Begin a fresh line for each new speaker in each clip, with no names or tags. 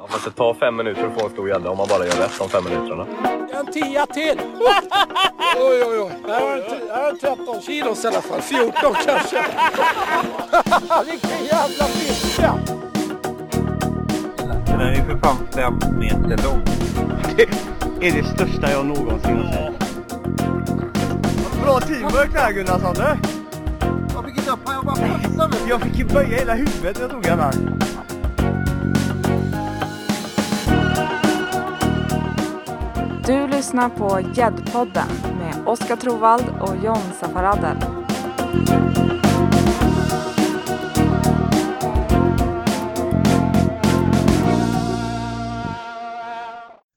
Ja, fast det tar fem minuter att få en stor gädda om man bara gör rätt de fem minuterna.
En tia till! oj, oj, oj. Det här var en, t- det här var en 13 kilos i alla fall. 14 kanske. Vilken jävla fiska!
Den är ju för fan fem meter lång.
Det är det största jag någonsin har sett. Bra teamwork där Gunnarsson du!
Jag fick inte upp jag bara passade.
Jag fick ju böja hela huvudet när jag tog den här.
Lyssnar på Gäddpodden med Oskar Trovald och John Safaradel.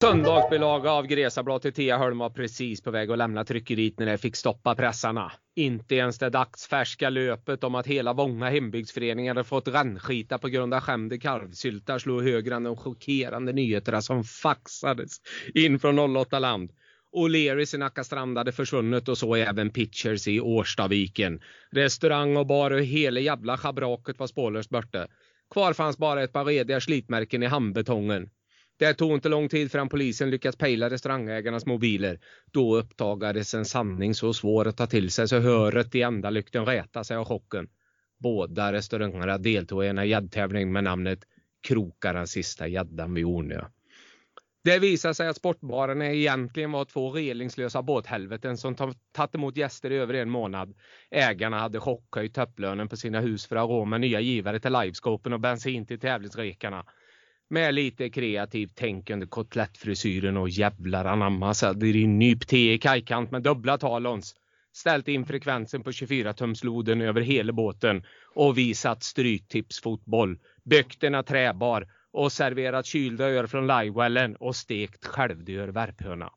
Söndagsbilaga av Gresablad till Tiaholm var precis på väg att lämna tryckeriet när det fick stoppa pressarna. Inte ens det dagsfärska löpet om att hela Vånga hembygdsförening hade fått rännskita på grund av skämde kalvsyltar slog högre än de chockerande nyheterna som faxades in från 08 land. O'Learys i Nackastrand hade försvunnit och så även Pitchers i Årstaviken. Restaurang och bar och hela jävla schabraket var spårlöst borta. Kvar fanns bara ett par rediga slitmärken i handbetongen. Det tog inte lång tid förrän polisen lyckats pejla restaurangägarnas mobiler. Då uppdagades en sanning så svår att ta till sig så höret i ändalykten rätade sig av chocken. Båda restaurangerna deltog i en gäddtävling med namnet Kroka den sista gäddan vid Ornö. Det visade sig att sportbarerna egentligen var två relingslösa båthelveten som tagit emot gäster i över en månad. Ägarna hade chockhöjt topplönen på sina hus för att rå med nya givare till livescopen och bensin till tävlingsrekarna. Med lite kreativt tänkande kotlettfrisyren och jävlar anamma så hade de nypt te i kajkant med dubbla talons. Ställt in frekvensen på 24-tumsloden över hela båten och visat stryktipsfotboll, byggt en träbar och serverat kylda öar från livewellen och stekt självdör värphöna.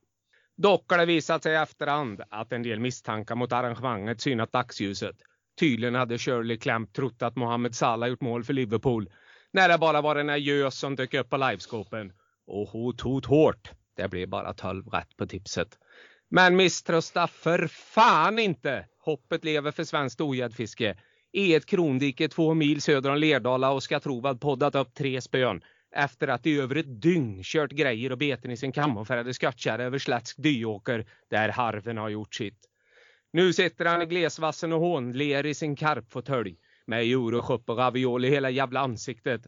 Dock har det visat sig i efterhand att en del misstankar mot arrangemanget synat dagsljuset. Tydligen hade Shirley Clamp trott att Mohamed Salah gjort mål för Liverpool när det bara var en gös som dök upp på livescopen. Och hon tog hårt. Det blev bara 12 rätt på tipset. Men misströsta för fan inte! Hoppet lever för svenskt ogäddfiske. I ett krondike två mil söder om Lerdala och ska Trovad poddat upp tre spön efter att i över ett dygn kört grejer och beten i sin kamouflerade skottkärra över slätsk dyåker där harven har gjort sitt. Nu sitter han i glesvassen och hånler i sin karpfåtölj med euroshop och ravioli i hela jävla ansiktet.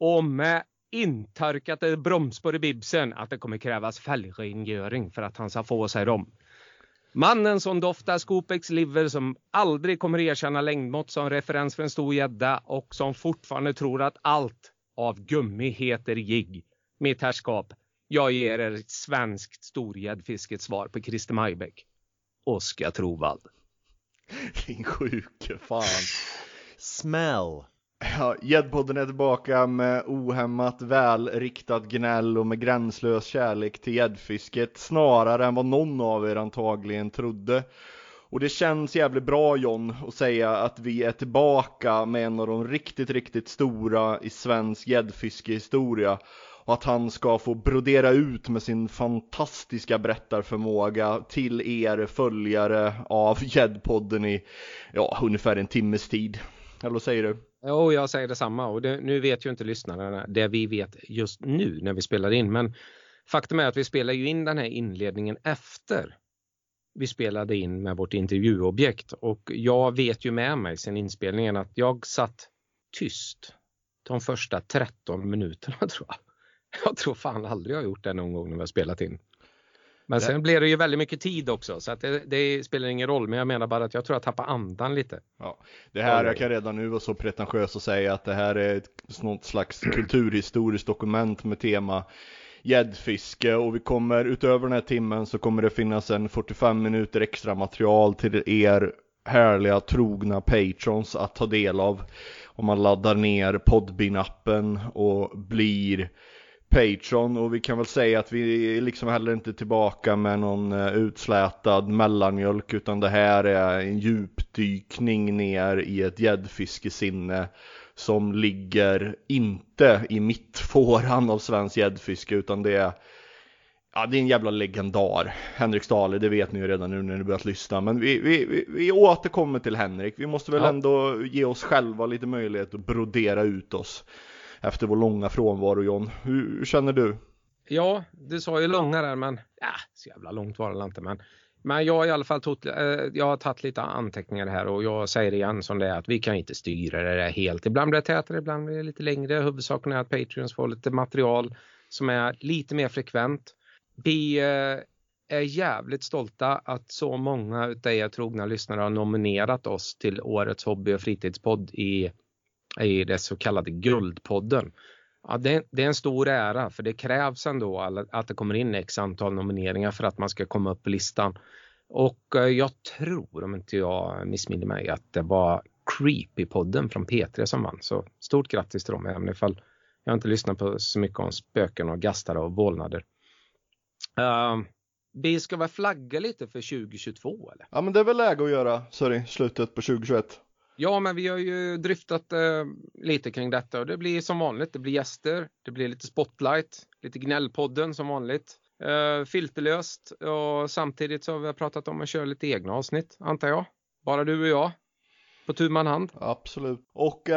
Och med intorkade bromsspår i bibsen att det kommer krävas fälgrengöring för att han ska få sig dem. Mannen som doftar Scopex liver som aldrig kommer erkänna längdmått som referens för en stor gädda och som fortfarande tror att allt av gummi heter jigg. Mitt herrskap, jag ger er ett svenskt storgäddfiskets svar på Christer Majbäck. Oskar Trovald.
Din sjuke fan. Smäll. Ja, Gäddpodden är tillbaka med ohämmat välriktat gnäll och med gränslös kärlek till gäddfisket snarare än vad någon av er antagligen trodde. Och det känns jävligt bra John att säga att vi är tillbaka med en av de riktigt, riktigt stora i svensk gäddfiskehistoria och att han ska få brodera ut med sin fantastiska berättarförmåga till er följare av Gäddpodden i ja, ungefär en timmes tid. Eller vad säger du?
Jo, jag säger detsamma och det, nu vet ju inte lyssnarna det vi vet just nu när vi spelar in, men faktum är att vi spelar ju in den här inledningen efter vi spelade in med vårt intervjuobjekt och jag vet ju med mig sen inspelningen att jag satt tyst de första 13 minuterna tror jag. Jag tror fan aldrig jag har gjort det någon gång när vi har spelat in. Men sen blev det ju väldigt mycket tid också så att det, det, spelar ingen roll. Men jag menar bara att jag tror jag tappar andan lite.
Ja, det här, jag kan redan nu vara så pretentiös och säga att det här är ett, något slags kulturhistoriskt dokument med tema gäddfiske och vi kommer utöver den här timmen så kommer det finnas en 45 minuter extra material till er härliga trogna patrons att ta del av om man laddar ner Podbean-appen och blir Patreon och vi kan väl säga att vi är liksom heller inte tillbaka med någon utslätad mellanmjölk utan det här är en djupdykning ner i ett gäddfiskesinne som ligger inte i mittfåran av svensk gäddfiske utan det är Ja, det är en jävla legendar. Henrik Stahle, det vet ni ju redan nu när ni börjat lyssna. Men vi, vi, vi, vi återkommer till Henrik. Vi måste väl ja. ändå ge oss själva lite möjlighet att brodera ut oss efter vår långa frånvaro John. Hur, hur känner du?
Ja, du sa ju långa där men ja, så jävla långt var det inte men men jag har i alla fall tagit, eh, jag har tagit lite anteckningar här och jag säger igen som det är att vi kan inte styra det där helt. Ibland blir det tätare, ibland blir det lite längre. Huvudsaken är att Patreons får lite material som är lite mer frekvent. Vi eh, är jävligt stolta att så många utav er trogna lyssnare har nominerat oss till årets hobby och fritidspodd i, i det så kallade Guldpodden. Ja, det, det, är en stor ära för det krävs ändå att det kommer in x antal nomineringar för att man ska komma upp på listan. Och eh, jag tror, om inte jag missminner mig, att det var Creepy-podden från P3 som vann. Så stort grattis till dem, även ifall jag inte lyssnat på så mycket om spöken och gastar och vålnader. Uh, vi ska väl flagga lite för 2022 eller?
Ja men det är väl läge att göra, sorry, slutet på 2021.
Ja, men vi har ju dryftat eh, lite kring detta och det blir som vanligt. Det blir gäster, det blir lite spotlight, lite gnällpodden som vanligt. Eh, filterlöst och samtidigt så har vi pratat om att köra lite egna avsnitt, antar jag. Bara du och jag. På tu man hand.
Absolut. Och uh,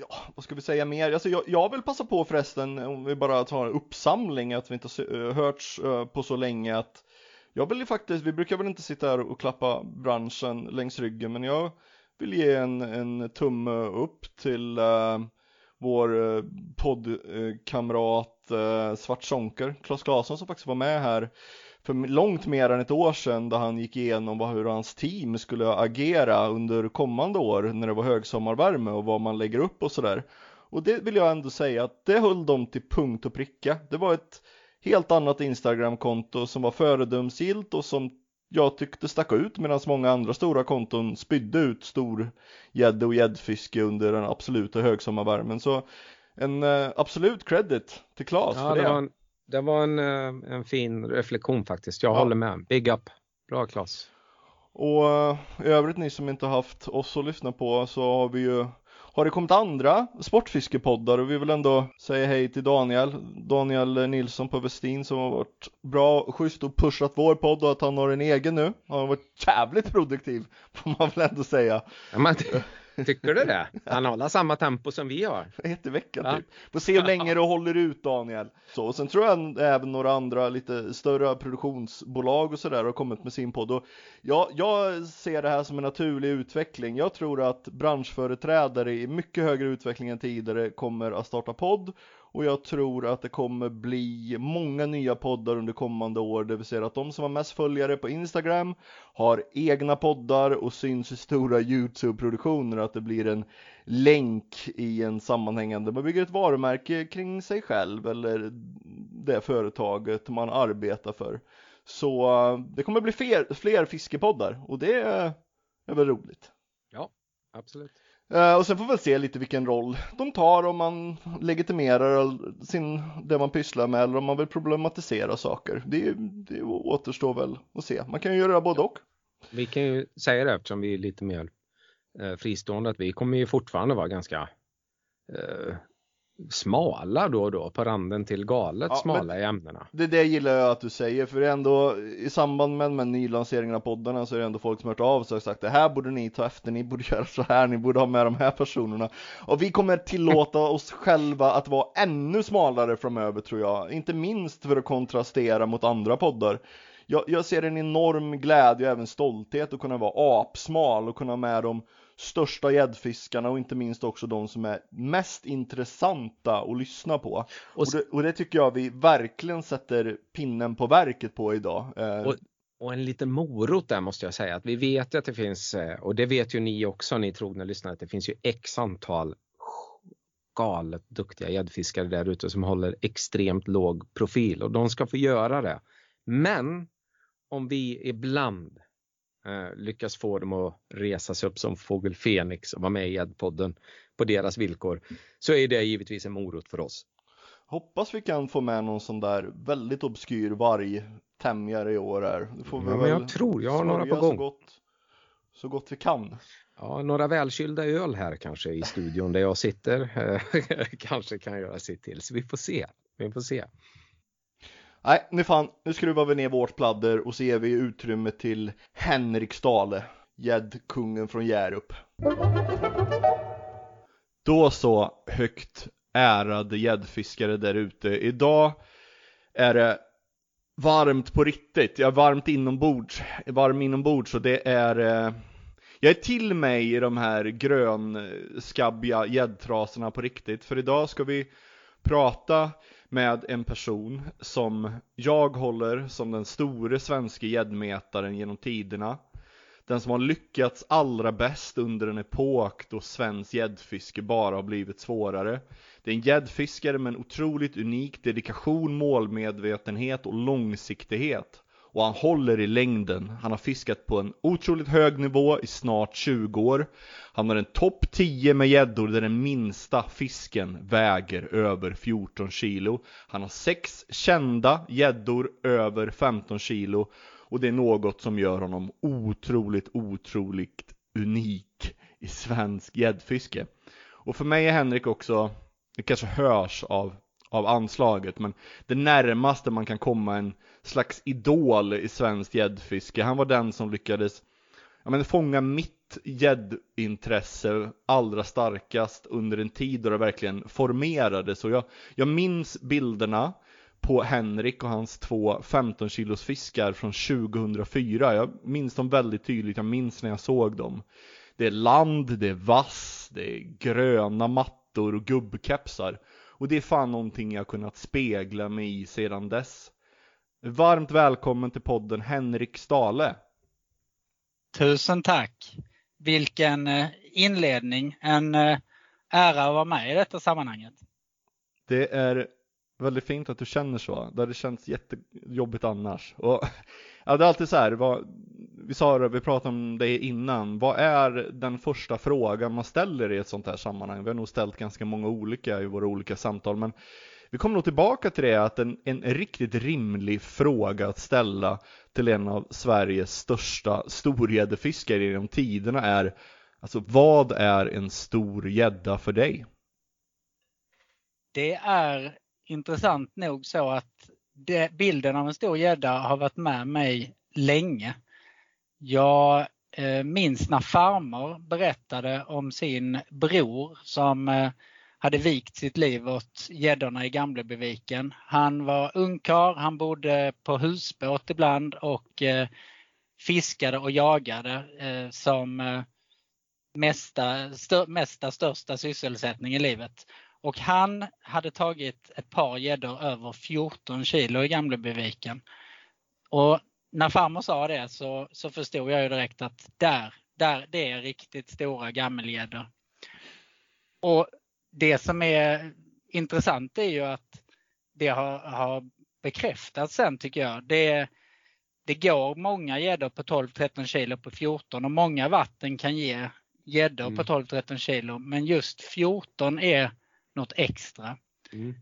ja, vad ska vi säga mer? Alltså, jag, jag vill passa på förresten, om vi bara tar en uppsamling, att vi inte har eh, hörts uh, på så länge att jag vill ju faktiskt, vi brukar väl inte sitta här och klappa branschen längs ryggen, men jag vill ge en, en tumme upp till uh, vår uh, poddkamrat eh, uh, Svart Klas Claesson som faktiskt var med här för långt mer än ett år sedan där han gick igenom hur hans team skulle agera under kommande år när det var högsommarvärme och vad man lägger upp och sådär. Och det vill jag ändå säga att det höll de till punkt och pricka. Det var ett helt annat Instagram-konto som var föredömsgillt och som jag tyckte stack ut medan många andra stora konton spydde ut stor gädde och gäddfiske under den absoluta högsommarvärmen. Så en uh, absolut credit till Claes
ja,
för det.
Det var en, det var en, uh, en fin reflektion faktiskt. Jag ja. håller med. Big up. Bra Claes.
Och uh, i övrigt ni som inte haft oss att lyssna på så har vi ju har det kommit andra sportfiskepoddar och vi vill ändå säga hej till Daniel, Daniel Nilsson på Westin som har varit bra och schysst och pushat vår podd och att han har en egen nu. Han har varit jävligt produktiv får man väl ändå säga.
Ja, men, tycker du det? Han håller samma tempo som vi har.
Ett i veckan ja. typ. Får se hur länge du håller ut Daniel. Så, och sen tror jag även några andra lite större produktionsbolag och sådär har kommit med sin podd. Och jag, jag ser det här som en naturlig utveckling. Jag tror att branschföreträdare i mycket högre utveckling än tidigare kommer att starta podd och jag tror att det kommer bli många nya poddar under kommande år, det vill säga att de som har mest följare på Instagram har egna poddar och syns i stora Youtube-produktioner, att det blir en länk i en sammanhängande, man bygger ett varumärke kring sig själv eller det företaget man arbetar för. Så eh, det kommer bli fler, fler fiskepoddar och det är väl roligt.
Ja, absolut.
Uh, och sen får vi väl se lite vilken roll de tar om man legitimerar sin, det man pysslar med eller om man vill problematisera saker. Det, det återstår väl att se. Man kan ju göra både och.
Vi kan ju säga det eftersom vi är lite mer eh, fristående att vi kommer ju fortfarande vara ganska eh, smala då och då på randen till galet ja, smala i ämnena.
Det, det gillar jag att du säger för ändå i samband med, med nylanseringen av poddarna så är det ändå folk som hört av sig och sagt det här borde ni ta efter, ni borde göra så här, ni borde ha med de här personerna. Och vi kommer tillåta oss själva att vara ännu smalare framöver tror jag, inte minst för att kontrastera mot andra poddar. Jag, jag ser en enorm glädje och även stolthet att kunna vara apsmal och kunna ha med dem största gäddfiskarna och inte minst också de som är mest intressanta att lyssna på. Och, och, det, och det, tycker jag vi verkligen sätter pinnen på verket på idag.
Eh, och, och en liten morot där måste jag säga att vi vet ju att det finns, eh, och det vet ju ni också ni trogna lyssnare, att det finns ju x antal galet duktiga gäddfiskare där ute som håller extremt låg profil och de ska få göra det. Men om vi ibland lyckas få dem att resa sig upp som fågel Fenix och vara med i Gäddpodden på deras villkor så är det givetvis en morot för oss.
Hoppas vi kan få med någon sån där väldigt obskyr vargtämjare i år här. Det får vi
ja,
men
jag tror jag har några på gång.
Så gott, så gott vi kan.
Ja, några välkylda öl här kanske i studion där jag sitter kanske kan göra sitt till. Så vi får se. Vi får se.
Nej, nu fan, nu skruvar vi ner vårt pladder och så ger vi utrymme till Henrik Stale, gäddkungen från Hjärup. Då så, högt ärade gäddfiskare där ute. Idag är det varmt på riktigt. Jag är varmt inombords. Jag är varm inombords och det är eh, jag är till mig i de här grönskabbiga gäddtrasorna på riktigt. För idag ska vi prata med en person som jag håller som den store svenska gäddmätaren genom tiderna. Den som har lyckats allra bäst under en epok då svensk gäddfiske bara har blivit svårare. Det är en gäddfiskare med en otroligt unik dedikation, målmedvetenhet och långsiktighet. Och han håller i längden. Han har fiskat på en otroligt hög nivå i snart 20 år. Han har en topp 10 med gäddor där den minsta fisken väger över 14 kilo. Han har sex kända gäddor över 15 kilo. Och det är något som gör honom otroligt, otroligt unik i svensk gäddfiske. Och för mig är Henrik också, det kanske hörs av, av anslaget, men det närmaste man kan komma en slags idol i svenskt gäddfiske. Han var den som lyckades ja, men fånga mitt gäddintresse allra starkast under en tid då det verkligen formerades. Och jag, jag minns bilderna på Henrik och hans två 15 kilos fiskar från 2004. Jag minns dem väldigt tydligt, jag minns när jag såg dem. Det är land, det är vass, det är gröna mattor och gubbkepsar. Och det är fan någonting jag kunnat spegla mig i sedan dess. Varmt välkommen till podden Henrik Stale.
Tusen tack! Vilken eh, inledning, en eh, ära att vara med i detta sammanhanget.
Det är väldigt fint att du känner så. Det hade känts jättejobbigt annars. Och, ja, det är alltid så här, vad, vi sa det, vi pratade om det innan. Vad är den första frågan man ställer i ett sånt här sammanhang? Vi har nog ställt ganska många olika i våra olika samtal, men vi kommer nog tillbaka till det att en, en riktigt rimlig fråga att ställa till en av Sveriges största storgäddefiskare genom tiderna är Alltså vad är en stor gädda för dig?
Det är intressant nog så att det, bilden av en stor gädda har varit med mig länge. Jag eh, minns när farmor berättade om sin bror som eh, hade vikt sitt liv åt gäddorna i Gamlebyviken. Han var ungkar, han bodde på husbåt ibland och eh, fiskade och jagade eh, som eh, mesta, stör, mesta största sysselsättning i livet. Och han hade tagit ett par gäddor över 14 kilo i Gamlebyviken. Och när farmor sa det så, så förstod jag ju direkt att där, där, det är riktigt stora gammelgäddor. Och det som är intressant är ju att det har, har bekräftats sen tycker jag. Det, det går många gäddor på 12-13 kilo på 14 och många vatten kan ge gäddor mm. på 12-13 kilo men just 14 är något extra. Mm.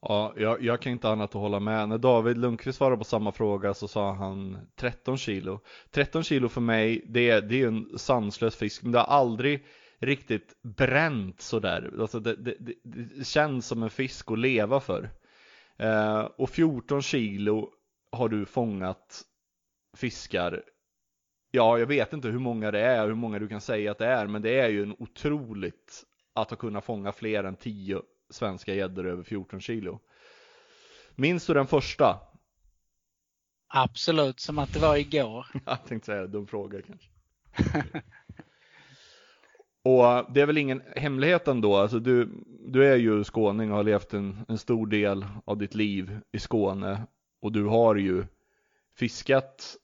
Ja, jag, jag, kan inte annat att hålla med. När David Lundqvist svarade på samma fråga så sa han 13 kilo. 13 kilo för mig, det, det är en sanslös fisk, men det har aldrig riktigt bränt sådär. Alltså det, det, det, det känns som en fisk att leva för. Eh, och 14 kilo har du fångat fiskar. Ja, jag vet inte hur många det är, hur många du kan säga att det är, men det är ju en otroligt att ha kunnat fånga fler än 10 svenska gäddor över 14 kilo. Minns du den första?
Absolut, som att det var igår.
jag tänkte säga dum fråga kanske. Och det är väl ingen hemlighet ändå, alltså du, du är ju skåning och har levt en, en stor del av ditt liv i Skåne och du har ju fiskat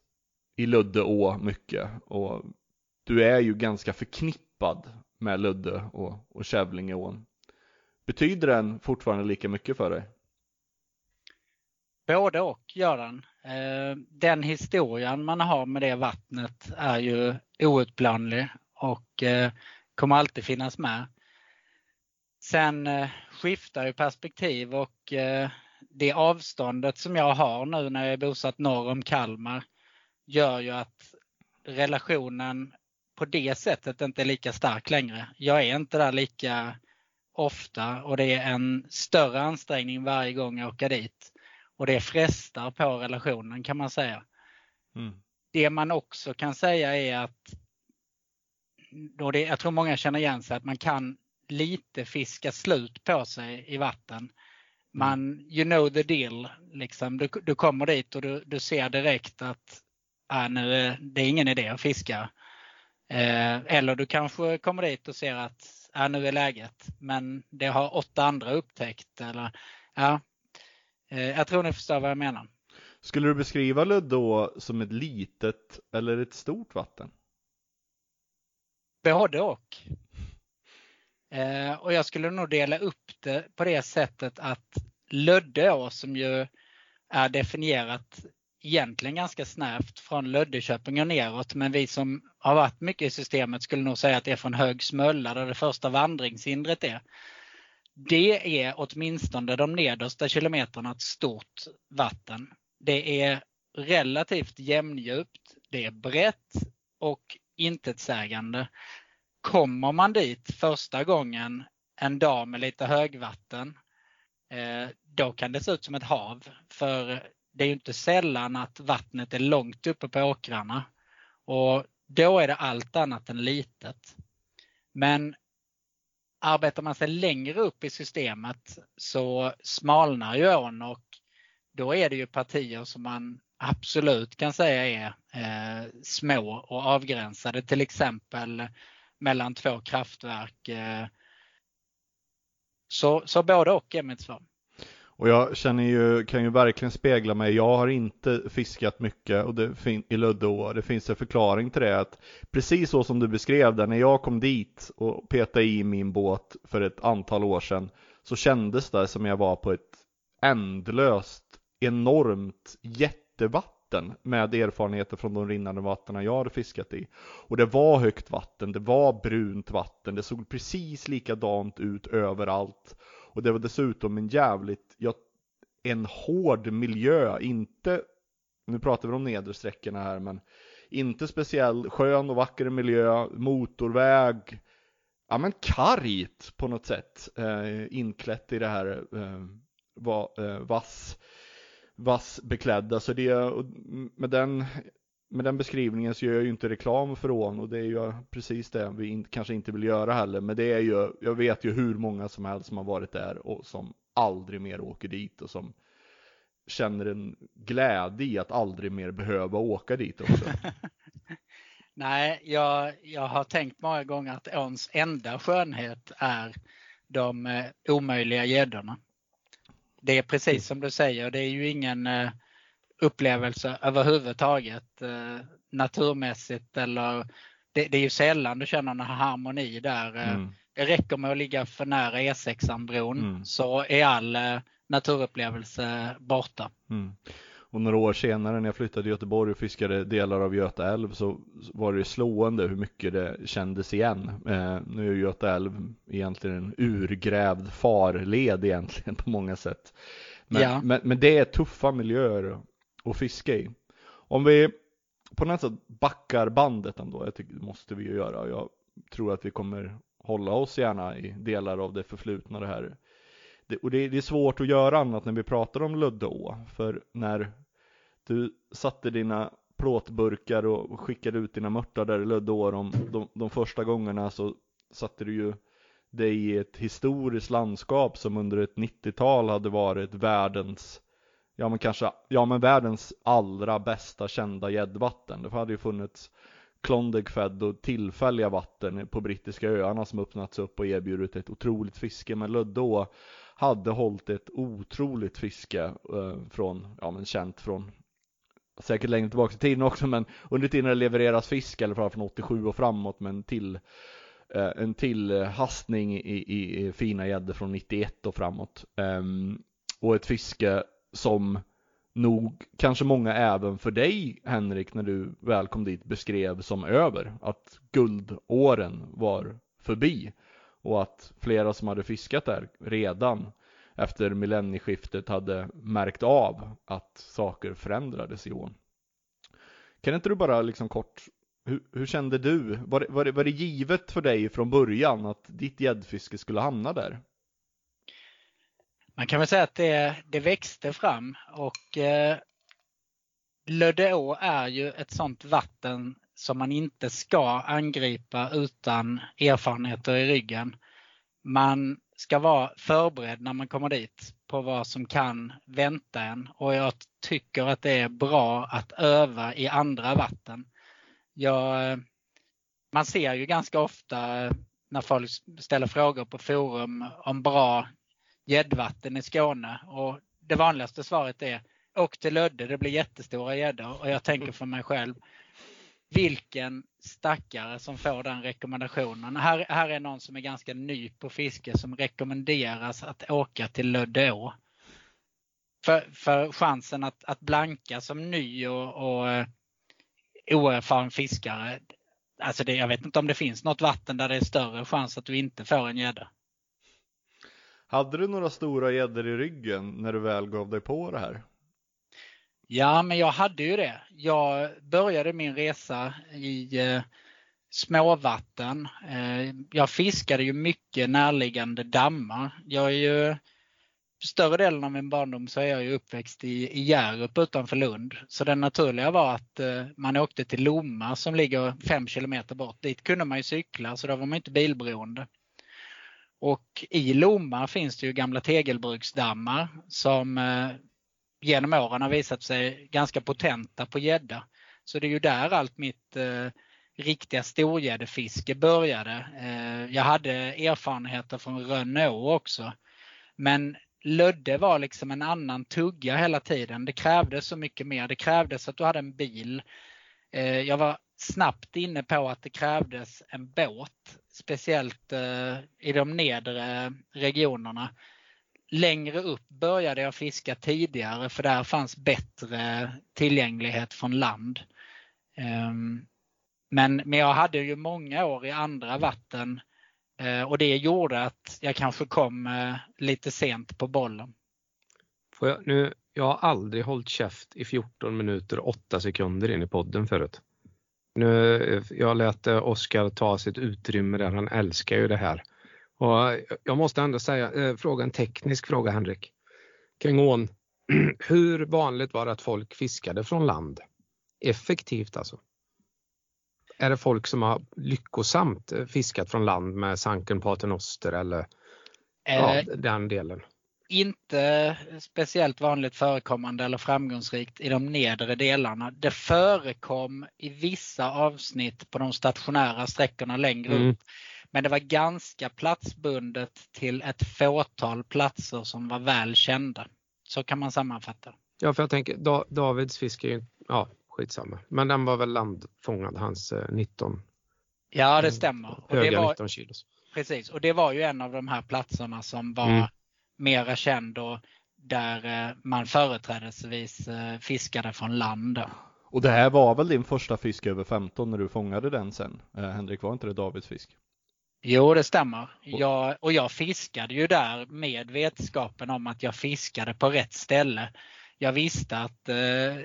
i Ludde å mycket och du är ju ganska förknippad med Ludde och, och Kävlingeån. Betyder den fortfarande lika mycket för dig?
Både och gör den. Eh, den historien man har med det vattnet är ju outplånlig och eh, kommer alltid finnas med. Sen eh, skiftar ju perspektiv och det avståndet som jag har nu när jag är bosatt norr om Kalmar gör ju att relationen på det sättet inte är lika stark längre. Jag är inte där lika ofta och det är en större ansträngning varje gång jag åker dit. Och det frestar på relationen kan man säga. Mm. Det man också kan säga är att då det, jag tror många känner igen sig att man kan lite fiska slut på sig i vatten. Man, you know the deal. Liksom. Du, du kommer dit och du, du ser direkt att ah, nu är, det är ingen idé att fiska. Eh, eller du kanske kommer dit och ser att ah, nu är läget, men det har åtta andra upptäckt. Eller, ja, eh, jag tror ni förstår vad jag menar.
Skulle du beskriva Ludå som ett litet eller ett stort vatten?
Både och. Eh, och jag skulle nog dela upp det på det sättet att Löddeå som ju är definierat egentligen ganska snävt från Löddeköping och neråt. Men vi som har varit mycket i systemet skulle nog säga att det är från Högsmölla där det första vandringshindret är. Det är åtminstone de nedersta kilometrarna ett stort vatten. Det är relativt jämndjupt, det är brett och intetsägande. Kommer man dit första gången en dag med lite högvatten, eh, då kan det se ut som ett hav. För det är ju inte sällan att vattnet är långt uppe på åkrarna. Och då är det allt annat än litet. Men arbetar man sig längre upp i systemet så smalnar ju ån och då är det ju partier som man absolut kan säga är eh, små och avgränsade. Till exempel mellan två kraftverk. Eh. Så, så både och är mitt svar.
Och jag känner ju, kan ju verkligen spegla mig. Jag har inte fiskat mycket och det fin- i Luddeå Det finns en förklaring till det. Att precis så som du beskrev det, när jag kom dit och petade i min båt för ett antal år sedan. Så kändes det som jag var på ett ändlöst, enormt jättevatten med erfarenheter från de rinnande vattnen jag hade fiskat i. Och det var högt vatten, det var brunt vatten, det såg precis likadant ut överallt. Och det var dessutom en jävligt, ja, en hård miljö, inte, nu pratar vi om nedersträckorna här, men inte speciell skön och vacker miljö, motorväg, ja men kargt på något sätt, eh, inklätt i det här eh, va, eh, vass, vassbeklädda. Så det, med den med den beskrivningen så gör jag ju inte reklam för ån och det är ju precis det vi in, kanske inte vill göra heller. Men det är ju, jag vet ju hur många som helst som har varit där och som aldrig mer åker dit och som känner en glädje i att aldrig mer behöva åka dit också.
Nej, jag, jag har tänkt många gånger att åns enda skönhet är de eh, omöjliga gäddorna. Det är precis som du säger, det är ju ingen eh, upplevelse överhuvudtaget eh, naturmässigt eller det, det, är ju sällan du känner en harmoni där. Eh, mm. Det räcker med att ligga för nära E6-bron mm. så är all eh, naturupplevelse borta.
Mm. Och några år senare när jag flyttade till Göteborg och fiskade delar av Göta älv så var det slående hur mycket det kändes igen. Eh, nu är Göta älv egentligen en urgrävd farled egentligen på många sätt. Men, ja. men, men det är tuffa miljöer att fiska i. Om vi på något sätt backar bandet ändå, jag tycker det måste vi ju göra. Jag tror att vi kommer hålla oss gärna i delar av det förflutna det här. Det, och det, det, är svårt att göra annat när vi pratar om Luddeå, för när du satte dina plåtburkar och skickade ut dina mörtar där i Luddeå de, de, de första gångerna så satte du ju dig i ett historiskt landskap som under ett 90-tal hade varit världens ja men kanske, ja men världens allra bästa kända gäddvatten. Det hade ju funnits Klondike Fed och tillfälliga vatten på brittiska öarna som öppnats upp och erbjudit ett otroligt fiske. Men Löddå hade hållit ett otroligt fiske eh, från, ja men känt från säkert längre tillbaka i tiden också men under tiden det levereras fisk eller från 87 och framåt men till eh, en till hastning i, i, i fina gäddor från 91 och framåt. Um, och ett fiske som nog kanske många även för dig Henrik när du väl kom dit beskrev som över. Att guldåren var förbi och att flera som hade fiskat där redan efter millennieskiftet hade märkt av att saker förändrades i ån. Kan inte du bara liksom kort, hur, hur kände du? Var det, var, det, var det givet för dig från början att ditt gäddfiske skulle hamna där?
Man kan väl säga att det, det växte fram och eh, Löddeå är ju ett sånt vatten som man inte ska angripa utan erfarenheter i ryggen. man ska vara förberedd när man kommer dit på vad som kan vänta en och jag tycker att det är bra att öva i andra vatten. Jag, man ser ju ganska ofta när folk ställer frågor på forum om bra gäddvatten i Skåne och det vanligaste svaret är åk till Lödde, det blir jättestora gäddor och jag tänker för mig själv vilken stackare som får den rekommendationen. Här, här är någon som är ganska ny på fiske som rekommenderas att åka till Löddeå. För, för chansen att, att blanka som ny och, och eh, oerfaren fiskare, alltså det, jag vet inte om det finns något vatten där det är större chans att du inte får en gädda.
Hade du några stora gäddor i ryggen när du väl gav dig på det här?
Ja, men jag hade ju det. Jag började min resa i eh, småvatten. Eh, jag fiskade ju mycket närliggande dammar. Jag är ju större delen av min barndom så är jag ju uppväxt i, i Hjärup utanför Lund. Så det naturliga var att eh, man åkte till Lomma som ligger 5 kilometer bort. Dit kunde man ju cykla så då var man inte bilberoende. Och i Lomma finns det ju gamla tegelbruksdammar som eh, genom åren har visat sig ganska potenta på gädda. Så det är ju där allt mitt eh, riktiga storgäddefiske började. Eh, jag hade erfarenheter från Rönneå också. Men Lödde var liksom en annan tugga hela tiden. Det krävdes så mycket mer. Det krävdes att du hade en bil. Eh, jag var snabbt inne på att det krävdes en båt, speciellt eh, i de nedre regionerna. Längre upp började jag fiska tidigare för där fanns bättre tillgänglighet från land. Ehm, men, men jag hade ju många år i andra vatten eh, och det gjorde att jag kanske kom eh, lite sent på bollen.
Får jag, nu, jag har aldrig hållit käft i 14 minuter och 8 sekunder in i podden förut. Nu, jag lät Oskar ta sitt utrymme där, han älskar ju det här. Och jag måste ändå säga, eh, fråga en teknisk fråga Henrik. Kring ån. Hur vanligt var det att folk fiskade från land? Effektivt alltså? Är det folk som har lyckosamt eh, fiskat från land med sanken paternoster eller eh, ja, den delen?
Inte speciellt vanligt förekommande eller framgångsrikt i de nedre delarna. Det förekom i vissa avsnitt på de stationära sträckorna längre mm. upp. Men det var ganska platsbundet till ett fåtal platser som var väl kända. Så kan man sammanfatta.
Ja, för jag tänker da, Davids fiske är ju, ja skitsamma, men den var väl landfångad, hans eh, 19.
Ja, det stämmer.
Och höga
det var,
19 kilos.
Precis, och det var ju en av de här platserna som var mm. Mera känd och där eh, man företrädesvis eh, fiskade från land.
Och det här var väl din första fisk över 15 när du fångade den sen? Eh, Henrik, var inte det Davids fisk?
Jo, det stämmer. Jag, och jag fiskade ju där med vetskapen om att jag fiskade på rätt ställe. Jag visste att eh,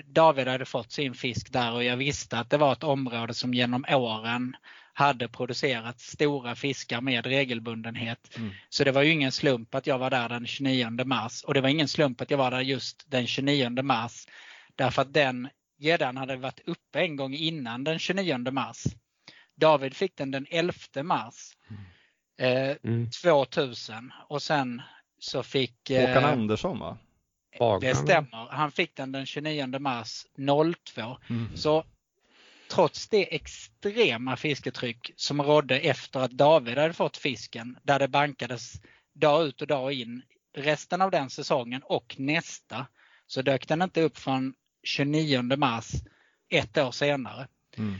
David hade fått sin fisk där och jag visste att det var ett område som genom åren hade producerat stora fiskar med regelbundenhet. Mm. Så det var ju ingen slump att jag var där den 29 mars och det var ingen slump att jag var där just den 29 mars. Därför att den gäddan hade varit uppe en gång innan den 29 mars. David fick den den 11 mars eh, mm. 2000 och sen så fick
eh, Håkan Andersson va?
Det stämmer. Han fick den den 29 mars 02. Mm. Så trots det extrema fisketryck som rådde efter att David hade fått fisken, där det bankades dag ut och dag in resten av den säsongen och nästa, så dök den inte upp från 29 mars ett år senare. Mm.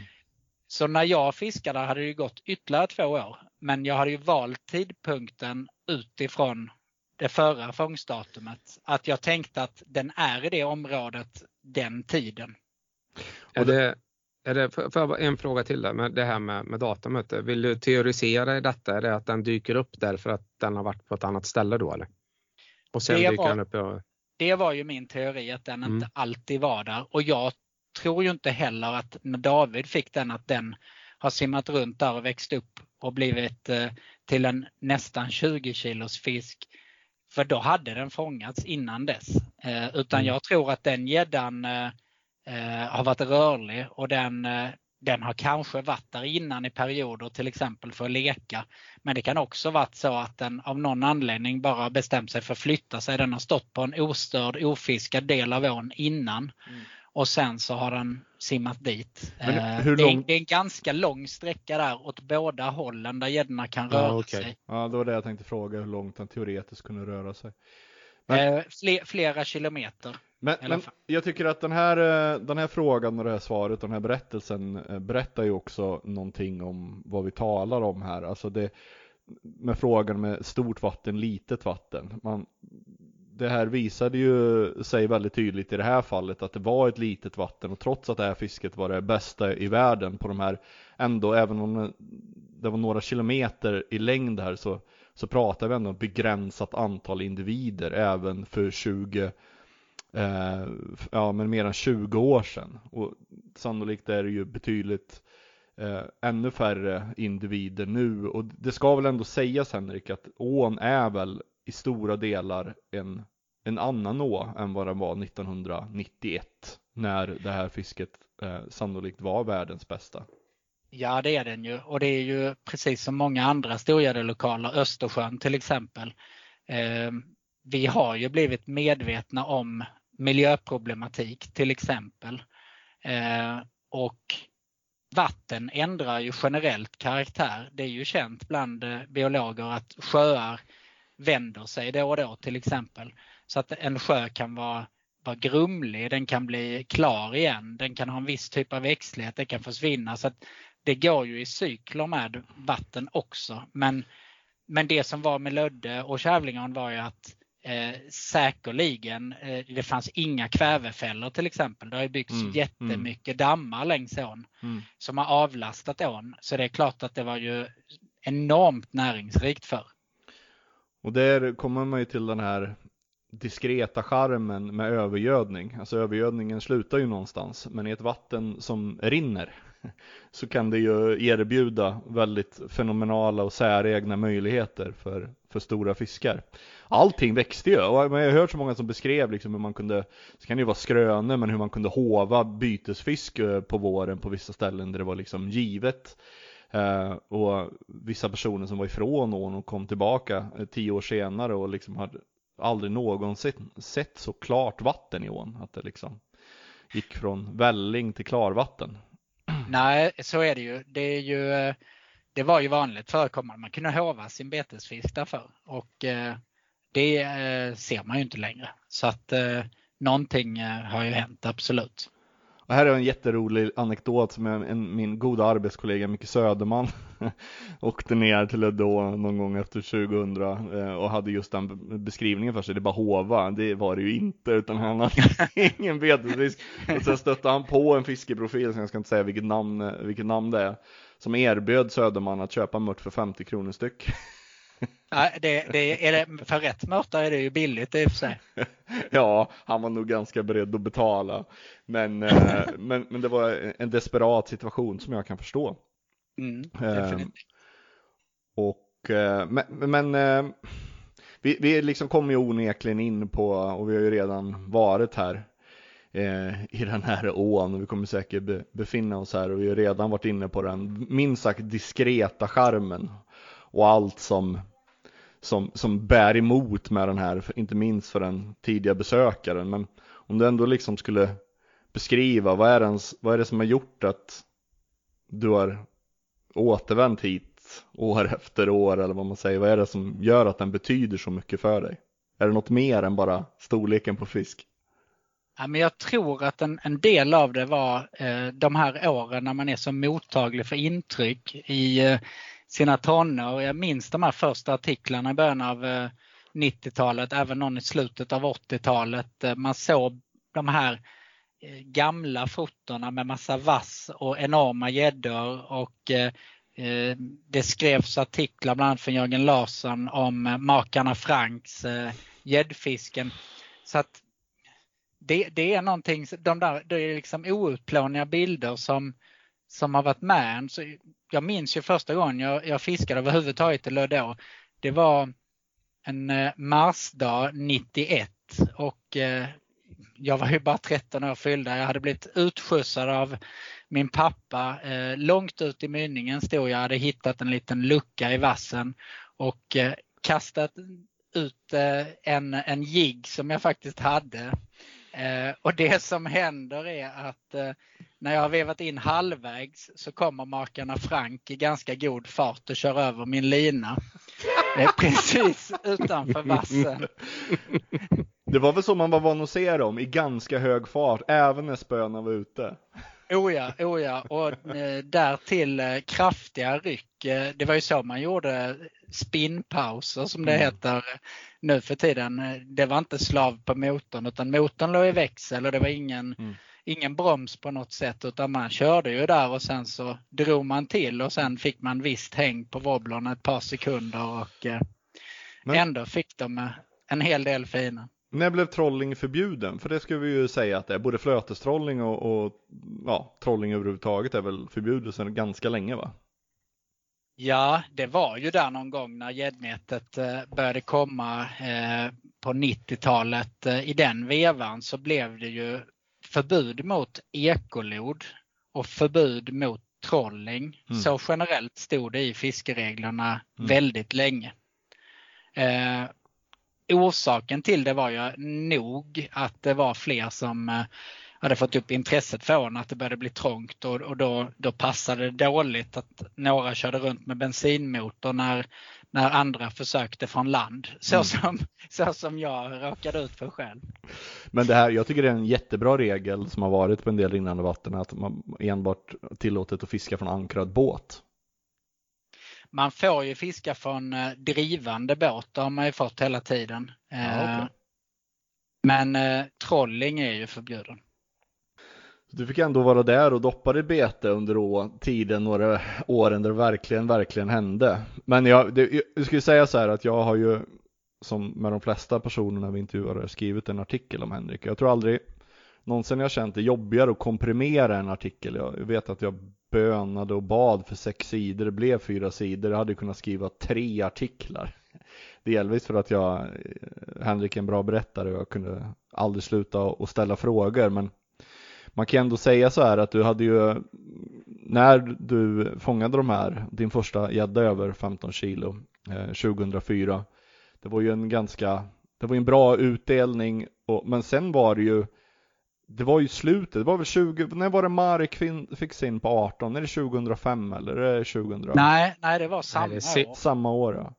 Så när jag fiskade hade det gått ytterligare två år. Men jag hade ju valt tidpunkten utifrån det förra fångstdatumet. Att jag tänkte att den är i det området den tiden.
Är det, är det, för, för en fråga till där med det här med, med datumet. Vill du teorisera i detta? Är det att den dyker upp därför att den har varit på ett annat ställe då eller? Och sen det dyker var, den upp och...
Det var ju min teori att den mm. inte alltid var där och jag tror ju inte heller att när David fick den att den har simmat runt där och växt upp och blivit eh, till en nästan 20 kilos fisk. För då hade den fångats innan dess. Eh, utan mm. jag tror att den gäddan eh, har varit rörlig och den den har kanske varit där innan i perioder till exempel för att leka. Men det kan också varit så att den av någon anledning bara bestämt sig för att flytta sig. Den har stått på en ostörd, ofiskad del av ån innan. Mm. Och sen så har den simmat dit. Eh,
hur
det, är,
lång-
det är en ganska lång sträcka där åt båda hållen där gäddorna kan röra
okej.
sig.
Ja, det var det jag tänkte fråga, hur långt den teoretiskt kunde röra sig. Men-
Eh, fler, flera kilometer.
Men, men jag tycker att den här, eh, den här frågan och det här svaret, den här berättelsen eh, berättar ju också någonting om vad vi talar om här. Alltså det, med frågan med stort vatten, litet vatten. Man, det här visade ju sig väldigt tydligt i det här fallet att det var ett litet vatten och trots att det här fisket var det bästa i världen på de här ändå, även om det- var några kilometer i längd här så, så pratar vi ändå om begränsat antal individer även för 20 eh, ja men mer än 20 år sedan och sannolikt är det ju betydligt eh, ännu färre individer nu och det ska väl ändå sägas Henrik att ån är väl i stora delar en, en annan å än vad den var 1991 när det här fisket eh, sannolikt var världens bästa.
Ja det är den ju och det är ju precis som många andra storgäddelokaler, Östersjön till exempel. Eh, vi har ju blivit medvetna om miljöproblematik till exempel. Eh, och vatten ändrar ju generellt karaktär. Det är ju känt bland eh, biologer att sjöar vänder sig då och då till exempel. Så att en sjö kan vara, vara grumlig, den kan bli klar igen, den kan ha en viss typ av växtlighet, den kan försvinna. Så att det går ju i cykler med vatten också. Men, men det som var med Lödde och Kävlingeån var ju att eh, säkerligen, eh, det fanns inga kvävefällor till exempel. Det har ju byggts
Mm,
jättemycket dammar längs ån
Mm.
som har avlastat ån. Så det är klart att det var ju enormt näringsrikt för.
Och där kommer man ju till den här diskreta charmen med övergödning. Alltså övergödningen slutar ju någonstans, men i ett vatten som rinner så kan det ju erbjuda väldigt fenomenala och säregna möjligheter för, för stora fiskar. Allting växte ju, och jag har hört så många som beskrev liksom hur man kunde, så kan det ju vara skrönor, men hur man kunde hova bytesfisk eh, på våren på vissa ställen där det var liksom givet. Eh, och vissa personer som var ifrån ån och kom tillbaka eh, tio år senare och liksom hade aldrig någonsin sett så klart vatten i ån. Att det liksom gick från välling till klarvatten.
Nej, så är det ju. Det, är ju, eh, det var ju vanligt förekommande. Man kunde hova sin betesfisk därför. Och eh, det eh, ser man ju inte längre. Så att eh, någonting eh, har ju hänt, absolut.
Och här är en jätterolig anekdot som en, min goda arbetskollega Micke Söderman åkte ner till då någon gång efter 2000 eh, och hade just den beskrivningen för sig. Det är bara hova, det var det ju inte utan han hade ingen betesfisk. Och sen stötte han på en fiskeprofil, som jag ska inte säga vilket namn, vilket namn det är, som erbjöd Söderman att köpa mört för 50 kronor styck.
Nej, det, det, är det, för rätt mörta är det ju billigt i och för sig.
Ja, han var nog ganska beredd att betala. Men, eh, men, men det var en desperat situation som jag kan förstå.
Mm,
Eh,
definitivt.
Och, eh, men, men eh, vi, vi liksom kommer ju onekligen in på, och vi har ju redan varit här eh, i den här ån och vi kommer säkert be, befinna oss här och vi har redan varit inne på den minst sagt diskreta charmen och allt som, som, som bär emot med den här, inte minst för den tidiga besökaren. Men om du ändå liksom skulle beskriva, vad är, ens, vad är det som har gjort att du har återvänt hit år efter år eller vad man säger. Vad är det som gör att den betyder så mycket för dig? Är det något mer än bara storleken på fisk?
Ja, men jag tror att en, en del av det var eh, de här åren när man är så mottaglig för intryck i eh, sina tonår. Jag minns de här första artiklarna i början av eh, 90-talet, även någon i slutet av 80-talet. Eh, man såg de här eh, gamla fotona med massa vass och enorma gäddor och eh, det skrevs artiklar bland annat från Jörgen Larsson om makarna Franks eh, gäddfisken. Så att det, det är någonting, de där, det är liksom outplånliga bilder som, som har varit med en. Så jag minns ju första gången jag, jag fiskade överhuvudtaget i Lödå. Det var en eh, marsdag 91 och eh, jag var ju bara 13 år fyllda. Jag hade blivit utskjutsad av min pappa, eh, långt ut i mynningen stod jag, hade hittat en liten lucka i vassen och kastat ut en, en jigg som jag faktiskt hade. Eh, och det som händer är att eh, när jag har vevat in halvvägs så kommer makarna Frank i ganska god fart och kör över min lina. Eh, precis utanför vassen.
Det var väl så man var van att se dem i ganska hög fart, även när spöna var ute.
Oh ja, oh ja. och eh, därtill eh, kraftiga ryck. Eh, det var ju så man gjorde spinnpauser som det
Mm.
heter nu för tiden. Det var inte slav på motorn utan motorn låg i växel och det var ingen,
Mm.
ingen broms på något sätt utan man körde ju där och sen så drog man till och sen fick man visst häng på wobblern ett par sekunder och
Men-
ändå fick de en hel del fina.
När blev trolling förbjuden? För det ska vi ju säga att det är. Både flötestrolling och, och ja, trolling överhuvudtaget är väl förbjudet sedan ganska länge va?
Ja, det var ju där någon gång när gäddnätet eh, började komma eh, på 90-talet. Eh, I den vevan så blev det ju förbud mot ekolod och förbud mot trolling.
Mm.
Så generellt stod det i fiskereglerna
Mm.
väldigt länge. Orsaken till det var ju nog att det var fler som eh, hade fått upp intresset från att det började bli trångt och, och då, då passade det dåligt att några körde runt med bensinmotor när, när andra försökte från land. Så,
Mm.
som, så som jag råkade ut för själv.
Men det här, jag tycker det är en jättebra regel som har varit på en del rinnande vatten att man enbart tillåtet att fiska från ankrad båt.
Man får ju fiska från eh, drivande båt, det har man ju fått hela tiden.
Ja,
Eh,
okej.
Men eh, trolling är ju förbjuden.
Du fick ändå vara där och doppa i bete under tiden, några åren där det verkligen, verkligen hände. Men jag, det, jag skulle säga så här att jag har ju, som med de flesta personerna vi intervjuar, skrivit en artikel om Henrik. Jag tror aldrig någonsin jag känt det jobbigare att komprimera en artikel. Jag vet att jag bönade och bad för sex sidor, det blev fyra sidor. Jag hade kunnat skriva tre artiklar. Delvis för att jag, eh, Henrik är en bra berättare och jag kunde aldrig sluta och ställa frågor. Men man kan ändå säga så här att du hade ju, när du fångade de här, din första gädda över 15 kilo eh, 2004, det var ju en ganska, det var ju en bra utdelning, och, men sen var det ju, det var ju slutet, det var väl 20, när var det Marek fick sin på 18? Är det 2005 eller är det 2000?
Nej, nej det var samma
det är se-
år.
Samma år ja.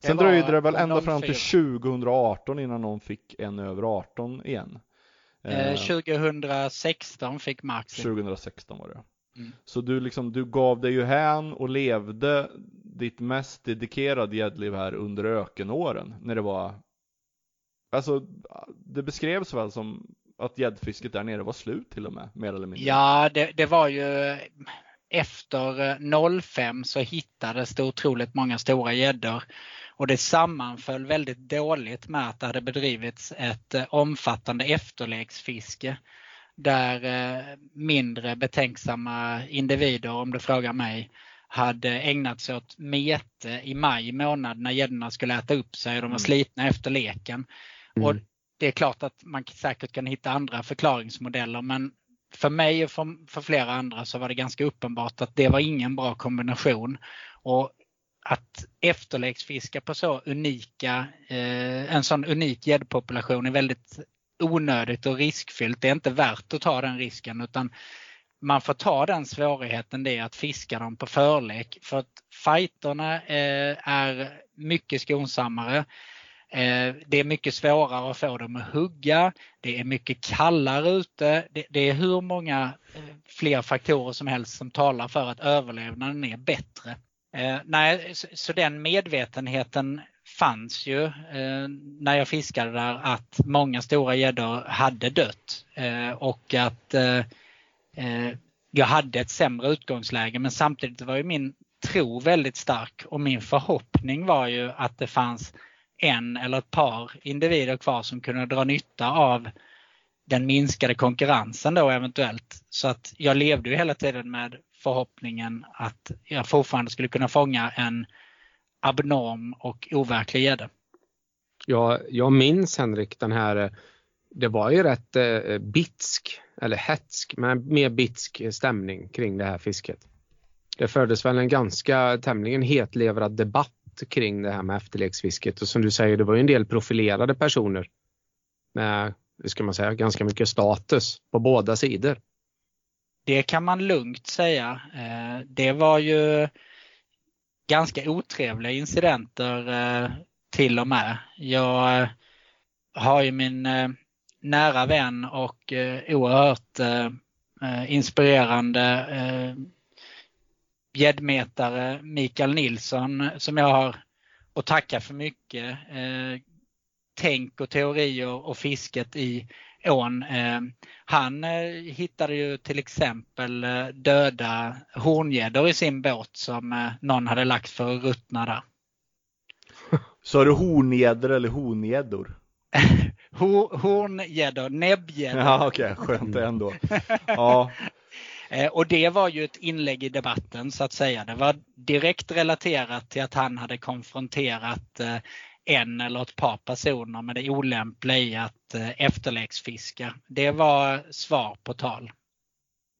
Det
Sen
var
dröjde det väl ända fram
04.
till 2018 innan någon fick en över 18 igen.
Eh, 2016 fick Max sin.
2016 var det.
Mm.
Så du liksom, du gav dig ju hän och levde ditt mest dedikerade gäddliv här under ökenåren när det var Alltså, det beskrevs väl som att gäddfisket där nere var slut till och med, mer eller mindre?
Ja, det, det var ju efter eh, 05 så hittades det otroligt många stora gäddor. Och det sammanföll väldigt dåligt med att det hade bedrivits ett eh, omfattande efterleksfiske där eh, mindre betänksamma individer, om du frågar mig, hade ägnat sig åt mete i maj månad när gäddorna skulle äta upp sig och de var
Mm.
slitna efter leken.
Mm.
Och det är klart att man säkert kan hitta andra förklaringsmodeller men för mig och för, för flera andra så var det ganska uppenbart att det var ingen bra kombination. Och att efterleksfiska på så unika, eh, en sån unik gäddpopulation är väldigt onödigt och riskfyllt. Det är inte värt att ta den risken utan man får ta den svårigheten det är att fiska dem på förlek. För att fighterna eh, är mycket skonsammare. Eh, det är mycket svårare att få dem att hugga. Det är mycket kallare ute. Det, är hur många eh, fler faktorer som helst som talar för att överlevnaden är bättre. Eh, nej, så, den medvetenheten fanns ju eh, när jag fiskade där att många stora gäddor hade dött eh, och att eh, eh, jag hade ett sämre utgångsläge men samtidigt var ju min tro väldigt stark och min förhoppning var ju att det fanns en eller ett par individer kvar som kunde dra nytta av den minskade konkurrensen då eventuellt. Så att jag levde ju hela tiden med förhoppningen att jag fortfarande skulle kunna fånga en abnorm och overklig gädda.
Ja, jag minns Henrik den här, det var ju rätt eh, bitsk eller hetsk, men mer bitsk stämning kring det här fisket. Det fördes väl en ganska tämligen hetlevrad debatt kring det här med efterleksfisket och som du säger, det var ju en del profilerade personer med, hur ska man säga, ganska mycket status på båda sidor.
Det kan man lugnt säga. Eh, det var ju ganska otrevliga incidenter eh, till och med. Jag eh, har ju min nära vän och oerhört inspirerande gäddmetare Mikael Nilsson som jag har att tacka för mycket tänk och teorier och fisket i ån. Eh, han eh, hittade ju till exempel eh, döda horngäddor i sin båt som någon hade lagt för att ruttna där.
Sa du horngäddor eller hongäddor?
horngäddor, näbbgäddor.
Ja okej, okay. skönt ändå. Ja.
Och det var ju ett inlägg i debatten så att säga. Det var direkt relaterat till att han hade konfronterat en eller ett par personer med det olämpliga i att eh, efterleksfiska. Det var svar på tal.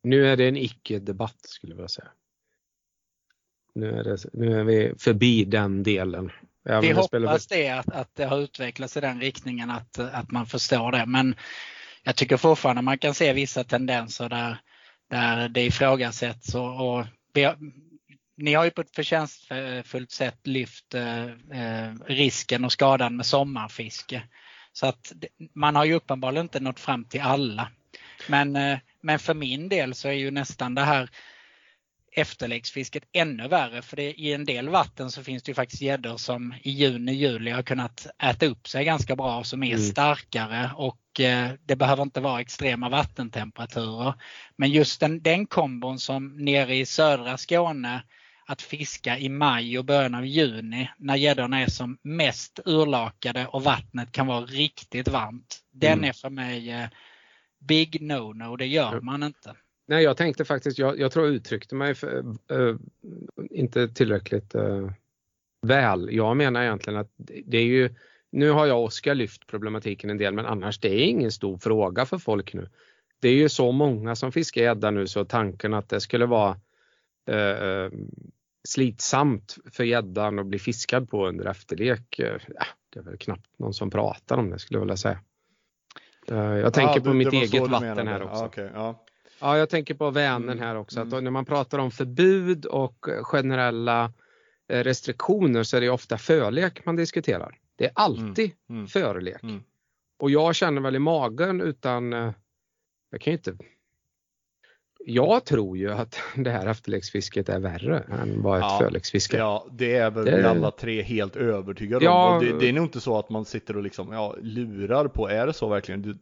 Nu är det en icke-debatt skulle jag vilja säga. Nu är, det, nu är vi förbi den delen.
Även vi hoppas det, att, att det har utvecklats i den riktningen att, att man förstår det. Men jag tycker fortfarande man kan se vissa tendenser där, där det ifrågasätts och, och vi, ni har ju på ett förtjänstfullt sätt lyft eh, risken och skadan med sommarfiske. Så att man har ju uppenbarligen inte nått fram till alla. Men, eh, men för min del så är ju nästan det här efterläggsfisket ännu värre för det, i en del vatten så finns det ju faktiskt gäddor som i juni, juli har kunnat äta upp sig ganska bra som är mm. starkare och eh, det behöver inte vara extrema vattentemperaturer. Men just den, den kombon som nere i södra Skåne att fiska i maj och början av juni när gäddorna är som mest urlakade och vattnet kan vara riktigt varmt. Den mm. är för mig eh, big no-no, det gör man inte.
Nej, jag tänkte faktiskt, jag, jag tror jag uttryckte mig för, äh, inte tillräckligt äh, väl. Jag menar egentligen att det är ju, nu har jag och Oskar lyft problematiken en del, men annars det är ingen stor fråga för folk nu. Det är ju så många som fiskar gädda nu så tanken att det skulle vara äh, slitsamt för gäddan att bli fiskad på under efterlek. Det är väl knappt någon som pratar om det skulle jag vilja säga. Jag tänker ja, på mitt eget vatten här också.
Ja, okay, ja.
Ja, jag tänker på Vänern mm, här också. Att mm. när man pratar om förbud och generella eh, restriktioner så är det ofta förlek man diskuterar. Det är alltid mm, mm. förlek. Mm. Och jag känner väl i magen utan, eh, jag kan ju inte jag tror ju att det här efterleksfisket är värre än vad ett ja, förleksfiske
Ja, det är väl det... alla tre helt övertygade ja, om. Det, det, är nog inte så att man sitter och liksom, ja, lurar på, är det så verkligen?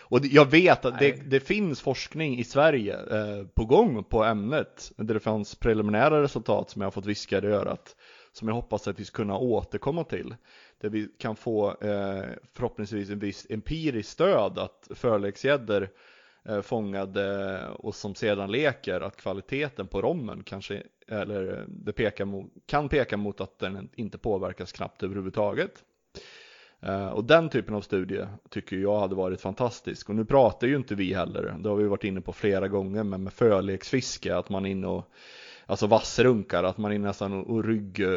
Och jag vet att det, det, finns forskning i Sverige eh, på gång på ämnet, där det fanns preliminära resultat som jag har fått viska i örat, som jag hoppas att vi ska kunna återkomma till. Där vi kan få eh, förhoppningsvis en viss empiriskt stöd att förleksgäddor Eh, fångade och som sedan leker att kvaliteten på rommen kanske eller det pekar mot, kan peka mot att den inte påverkas knappt överhuvudtaget. Eh, och den typen av studie tycker jag hade varit fantastisk. Och nu pratar ju inte vi heller, det har vi varit inne på flera gånger, men med förleksfiske, att man är inne och alltså vassrunkar, att man är nästan och rygg, eh,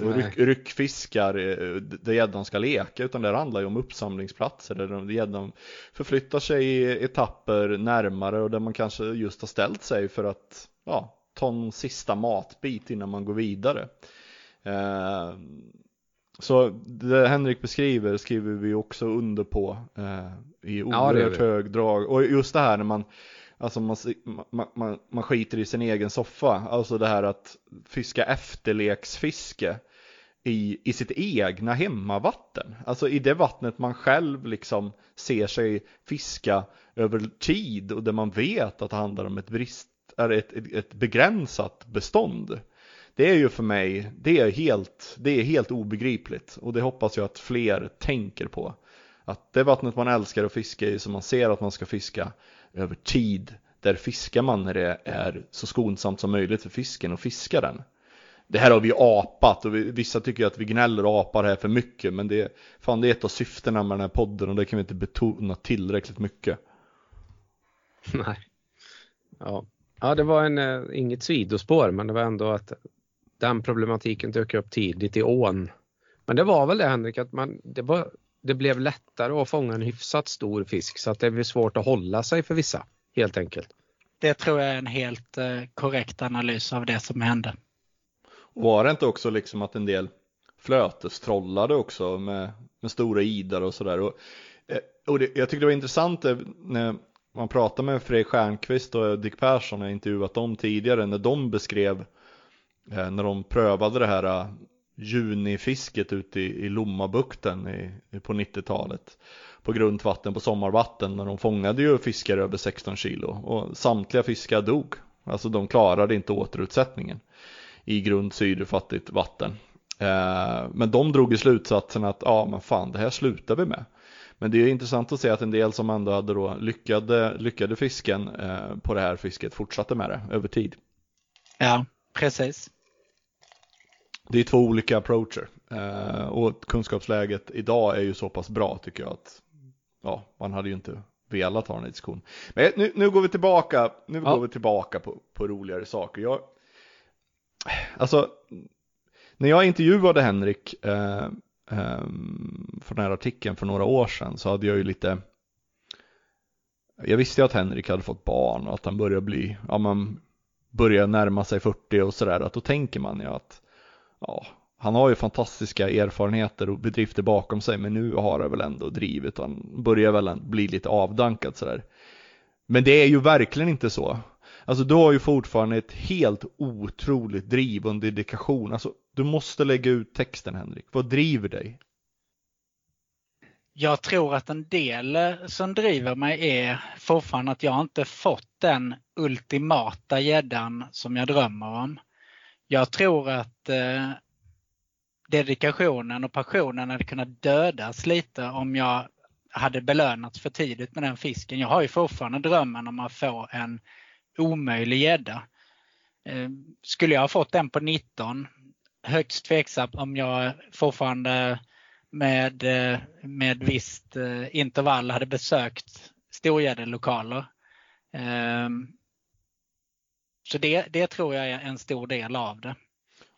ryck, ryckfiskar eh, där gäddan ska leka, utan det handlar ju om uppsamlingsplatser där gäddan förflyttar sig i etapper närmare och där man kanske just har ställt sig för att ja, ta en sista matbit innan man går vidare. Eh, så det Henrik beskriver skriver vi också under på i oerhört ja, hög drag. Och just det här när man Alltså man, man, man, man skiter i sin egen soffa. Alltså det här att fiska efterleksfiske i, i sitt egna hemmavatten. Alltså i det vattnet man själv liksom ser sig fiska över tid och där man vet att det handlar om ett, brist, är ett, ett, ett begränsat bestånd. Det är ju för mig, det är, helt, det är helt obegripligt och det hoppas jag att fler tänker på. Att det vattnet man älskar att fiska i som man ser att man ska fiska över tid. Där fiskar man när det är så skonsamt som möjligt för fisken och fiska den. Det här har vi apat och vi, vissa tycker att vi gnäller och apar här för mycket men det, fan, det är ett av syftena med den här podden och det kan vi inte betona tillräckligt mycket.
Nej. Ja. ja, det var en, eh, inget sidospår men det var ändå att den problematiken dök upp tidigt i ån. Men det var väl det Henrik, att man, det, var, det blev lättare att fånga en hyfsat stor fisk så att det blir svårt att hålla sig för vissa helt enkelt.
Det tror jag är en helt eh, korrekt analys av det som hände.
Var det inte också liksom att en del flötestrollade också med, med stora idar och sådär? Och, eh, och det, jag tyckte det var intressant när man pratade med Fredrik Stjernqvist och Dick Persson, jag intervjuat dem tidigare, när de beskrev eh, när de prövade det här junifisket ute i, i Lommabukten i, på 90-talet på grunt vatten, på sommarvatten, när de fångade ju fiskar över 16 kilo och samtliga fiskar dog. Alltså de klarade inte återutsättningen i grunt syrefattigt vatten. Eh, men de drog i slutsatsen att ja men fan det här slutar vi med. Men det är intressant att se att en del som ändå hade då lyckade, lyckade fisken eh, på det här fisket fortsatte med det över tid.
Ja, precis.
Det är två olika approacher eh, och kunskapsläget idag är ju så pass bra tycker jag att ja, man hade ju inte velat ha en diskussion. Men nu, nu går vi tillbaka, nu ja. går vi tillbaka på, på roligare saker. Jag, alltså, när jag intervjuade Henrik eh, eh, för den här artikeln för några år sedan så hade jag ju lite jag visste ju att Henrik hade fått barn och att han börjar bli, ja man börjar närma sig 40 och sådär, att då tänker man ju att ja, han har ju fantastiska erfarenheter och bedrifter bakom sig men nu har han väl ändå drivit och han börjar väl bli lite avdankad sådär. Men det är ju verkligen inte så. Alltså du har ju fortfarande ett helt otroligt driv och en dedikation. Alltså du måste lägga ut texten Henrik. Vad driver dig?
Jag tror att en del eh, som driver mig är fortfarande att jag inte fått den ultimata gäddan som jag drömmer om. Jag tror att eh, dedikationen och passionen hade kunnat dödas lite om jag hade belönats för tidigt med den fisken. Jag har ju fortfarande drömmen om att få en omöjlig gädda. Eh, skulle jag ha fått den på 19, högst tveksamt om jag fortfarande med, eh, med visst eh, intervall hade besökt storgäddelokaler. Ehm, så det, det tror jag är en stor del av det.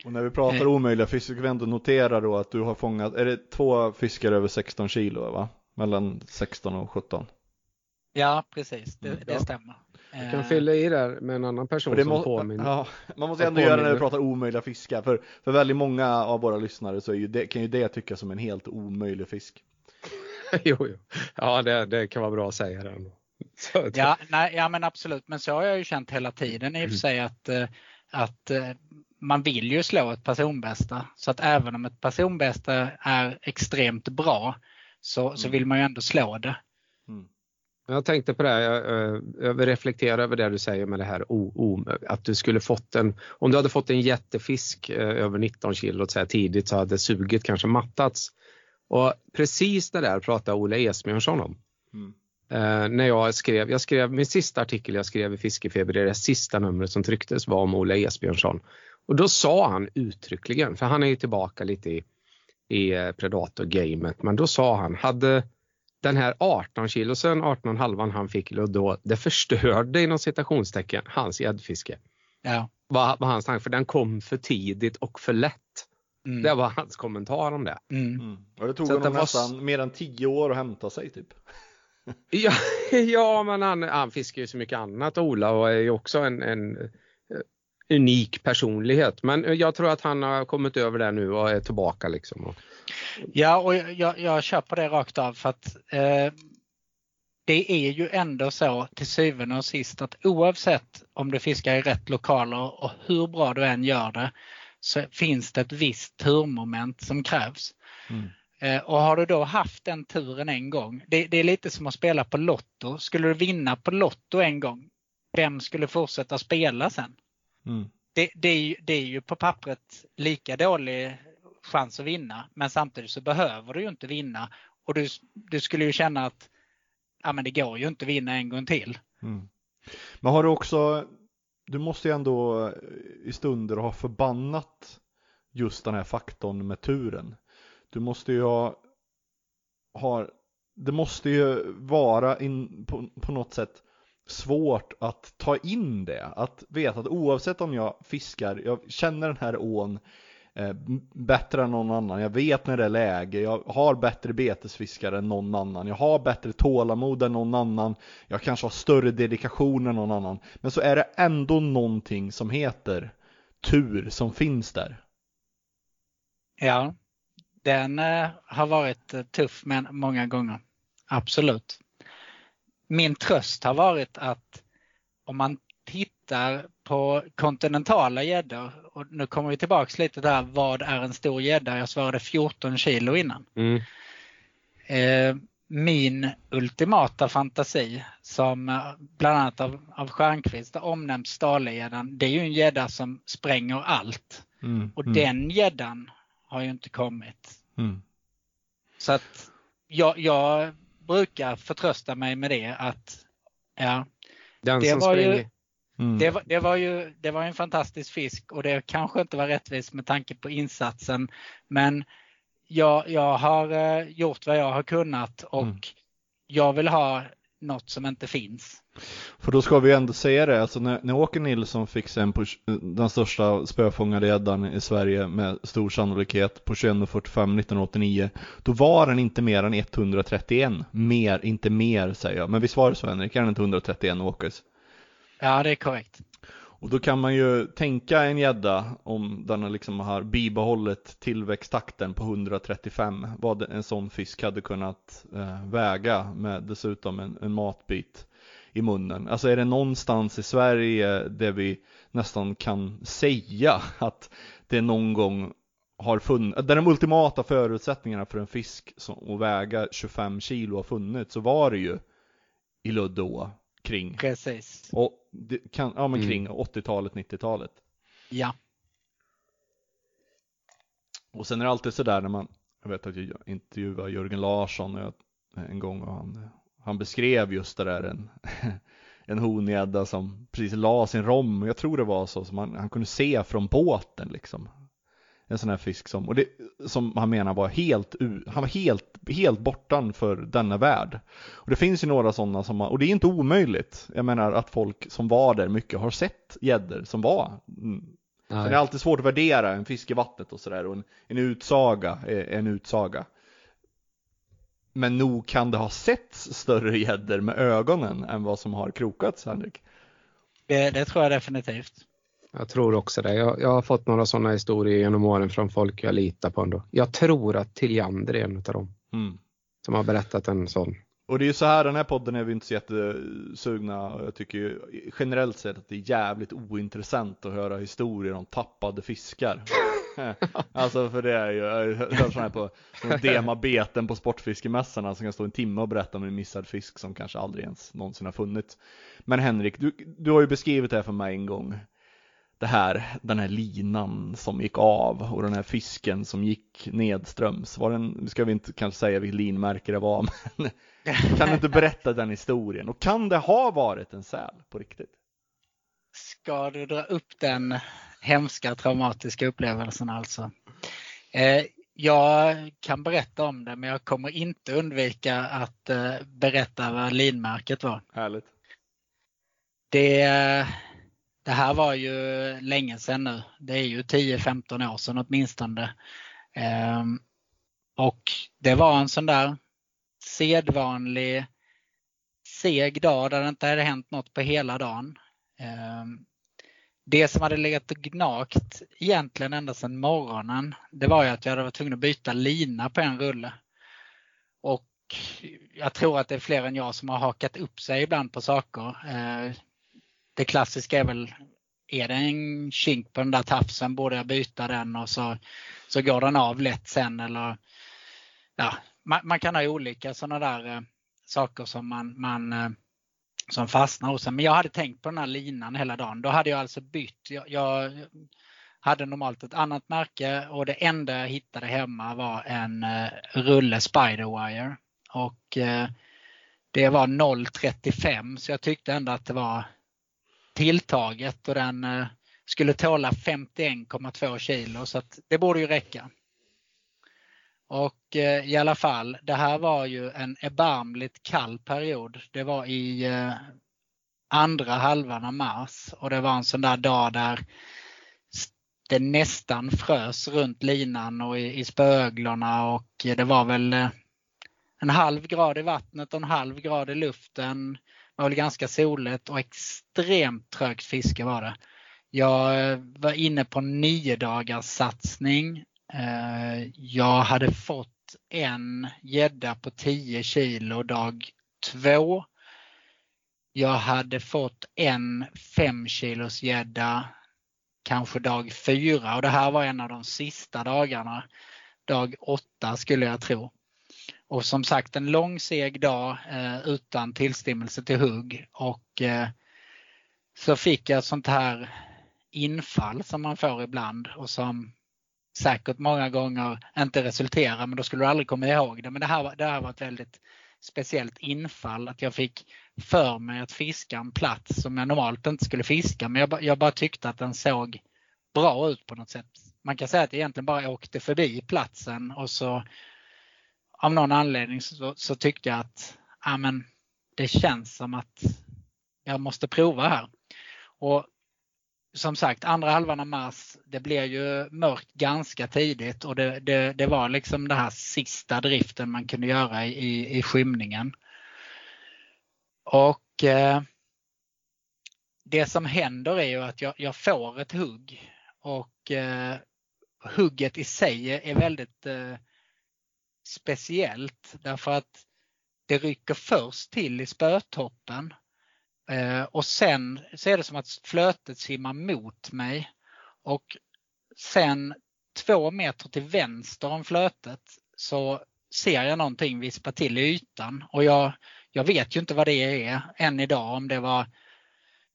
Och när vi pratar eh. omöjliga fisk ska vi ändå notera då att du har fångat, är det två fiskar över 16 kilo va? Mellan 16 och 17?
Ja precis, det, mm. det stämmer.
Jag kan fylla i där med en annan person som påminner.
Ja, man måste ändå göra det när vi pratar omöjliga fiskar. För, för väldigt många av våra lyssnare så ju det, kan ju det tyckas som en helt omöjlig fisk.
jo, jo. Ja, det, det kan vara bra att säga det ändå.
ja, nej, ja, men absolut. Men så har jag ju känt hela tiden i och för mm. sig att, eh, att eh, man vill ju slå ett personbästa. Så att även om ett personbästa är extremt bra så, så mm. vill man ju ändå slå det.
Mm. Jag tänkte på det, här, jag, jag reflekterar över det du säger med det här o, o, att du skulle fått en, om du hade fått en jättefisk eh, över 19 kilo så här tidigt så hade suget kanske mattats. Och precis det där pratade Ola Esbjörnsson om. Mm. Eh, när jag skrev, jag skrev min sista artikel jag skrev i Fiskefeber, det sista numret som trycktes var om Ola Esbjörnsson. Och då sa han uttryckligen, för han är ju tillbaka lite i, i eh, Predator-gamet, men då sa han, hade den här 18 kilosen, 18,5 han fick då, det förstörde inom citationstecken hans gäddfiske.
Ja.
Var, var hans tanke, för den kom för tidigt och för lätt. Mm. Det var hans kommentar om det.
Mm. Mm. Och det tog honom nästan var... mer än 10 år att hämta sig typ.
ja, ja, men han, han fiskar ju så mycket annat Ola och är ju också en, en unik personlighet. Men jag tror att han har kommit över det nu och är tillbaka liksom.
Ja, och jag, jag köper det rakt av för att eh, det är ju ändå så till syvende och sist att oavsett om du fiskar i rätt lokaler och hur bra du än gör det så finns det ett visst turmoment som krävs. Mm. Eh, och har du då haft den turen en gång, det, det, är lite som att spela på Lotto. Skulle du vinna på Lotto en gång, vem skulle fortsätta spela sen? Mm. Det, det, är ju, det är ju på pappret lika dålig chans att vinna men samtidigt så behöver du ju inte vinna och du, du skulle ju känna att ja, men det går ju inte att vinna en gång till. Mm.
Men har du också, du måste ju ändå i stunder ha förbannat just den här faktorn med turen. Du måste ju ha, ha det måste ju vara in, på, på något sätt svårt att ta in det. Att veta att oavsett om jag fiskar, jag känner den här ån eh, bättre än någon annan. Jag vet när det är läge. Jag har bättre betesfiskare än någon annan. Jag har bättre tålamod än någon annan. Jag kanske har större dedikation än någon annan. Men så är det ändå någonting som heter tur som finns där.
Ja, den eh, har varit eh, tuff men många gånger. Absolut. Min tröst har varit att om man tittar på kontinentala gäddor och nu kommer vi tillbaks lite där, vad är en stor gädda? Jag svarade 14 kilo innan.
Mm.
Eh, min ultimata fantasi som eh, bland annat av, av Stjernquist har omnämnt Stalegäddan, det är ju en gädda som spränger allt.
Mm,
Och
mm,
den gäddan har ju inte kommit.
mm.
Så att jag, jag brukar förtrösta mig med det att ja,
Den
Det
som
var ju-.
Mm.
det, var, det, var ju, det var en fantastisk fisk och det kanske inte var rättvist med tanke på insatsen. Men jag, jag har eh, gjort vad jag har kunnat och
Mm.
jag vill ha något som inte finns.
För då ska vi ändå säga det, alltså när, när Åke Nilsson fick sen på den största spöfångade gäddan i Sverige med stor sannolikhet på 21.45 1989 Då var den inte mer än 131, mer, inte mer säger jag. Men visst var det så Henrik, är den inte 131 Åkes?
Ja, det är korrekt.
Och då kan man ju tänka en gädda om den liksom har bibehållit tillväxttakten på 135 vad en sån fisk hade kunnat eh, väga med dessutom en, en matbit i munnen. Alltså är det någonstans i Sverige där vi nästan kan säga att det någon gång har funnits, där de ultimata förutsättningarna för en fisk som att väga 25 kilo har funnits så var det ju i Luddå kring
Precis.
och det kan, ja men
Mm.
kring 80-talet, 90-talet.
Ja.
Och sen är det alltid sådär när man, jag vet att jag intervjuade Jörgen Larsson en gång och han, han beskrev just det där en, en hongädda som precis la sin rom, jag tror det var så, som han, han kunde se från båten liksom. En sån här fisk som, och det, som han menar var helt, han var helt, helt bortan för denna värld. Och det finns ju några sådana som, och det är inte omöjligt. Jag menar att folk som var där mycket har sett gäddor som var mm, Sen är det alltid svårt att värdera en fisk i vattnet och sådär och en, en utsaga är en utsaga. Men nog kan det ha setts större gäddor med ögonen än vad som har krokats Henrik.
Det, det tror jag definitivt.
Jag tror också det. Jag, jag har fått några sådana historier genom åren från folk jag litar på ändå. Jag tror att Tilliander är en av dem
Mm.
som har berättat en sån.
Och det är ju så här, den här podden är vi inte så jättesugna jag tycker ju generellt sett att det är jävligt ointressant att höra historier om tappade fiskar. alltså för det är ju, jag har hört sådana här på demabeten på sportfiskemässorna som kan stå en timme och berätta om en missad fisk som kanske aldrig ens någonsin har funnits. Men Henrik, du, du har ju beskrivit det här för mig en gång. Det här, den här linan som gick av och den här fisken som gick nedströms. Var den, nu ska vi inte kanske säga vilket linmärke det var, men kan du inte berätta den historien? Och kan det ha varit en säl på riktigt?
Ska du dra upp den hemska traumatiska upplevelsen alltså? Eh, jag kan berätta om det men jag kommer inte undvika att eh, berätta vad linmärket var.
Härligt.
Det, det här var ju länge sedan nu. Det är ju 10-15 år sedan åtminstone. Ehm, och det var en sån där sedvanlig seg dag där det inte hade hänt något på hela dagen. Det som hade legat och gnagt egentligen ända sedan morgonen, det var ju att jag hade varit tvungen att byta lina på en rulle. Och jag tror att det är fler än jag som har hakat upp sig ibland på saker. Eh, det klassiska är väl, är det en kink på den där tafsen borde jag byta den och så, så går den av lätt sen eller ja, man, man kan ha olika sådana där eh, saker som man, man eh, som fastnar hos en. Men jag hade tänkt på den här linan hela dagen. Då hade jag alltså bytt. Jag, jag hade normalt ett annat märke och det enda jag hittade hemma var en eh, rulle Spiderwire. Och eh, det var 0,35 så jag tyckte ändå att det var tilltaget och den eh, skulle tåla 51,2 kilo så att det borde ju räcka. Och eh, i alla fall, det här var ju en erbarmligt kall period. Det var i eh, andra halvan av mars och det var en sån där dag där det nästan frös runt linan och i, i spöglorna och det var väl eh, en halv grad i vattnet och en halv grad i luften. Det var väl ganska soligt och extremt trögt fiske var det. Jag eh, var inne på nio dagars satsning. Eh, jag hade fått en gädda på 10 kilo dag två. Jag hade fått en 5 kilos gädda kanske dag fyra och det här var en av de sista dagarna. Dag åtta skulle jag tro. Och som sagt en lång seg dag eh, utan tillstymmelse till hugg och eh, så fick jag ett sånt här infall som man får ibland och som säkert många gånger inte resulterar men då skulle du aldrig komma ihåg det. Men det här, det här var ett väldigt speciellt infall att jag fick för mig att fiska en plats som jag normalt inte skulle fiska men jag, jag bara tyckte att den såg bra ut på något sätt. Man kan säga att jag egentligen bara åkte förbi platsen och så av någon anledning så, så tyckte jag att ja, men, det känns som att jag måste prova här. Och som sagt, andra halvan av mars, det blev ju mörkt ganska tidigt och det, det, det var liksom den här sista driften man kunde göra i, i skymningen. Och eh, det som händer är ju att jag, jag får ett hugg och eh, hugget i sig är väldigt eh, speciellt därför att det rycker först till i spötoppen Eh, och sen så är det som att flötet simmar mot mig och sen två meter till vänster om flötet så ser jag någonting vispa till i ytan och jag, jag vet ju inte vad det är än idag om det var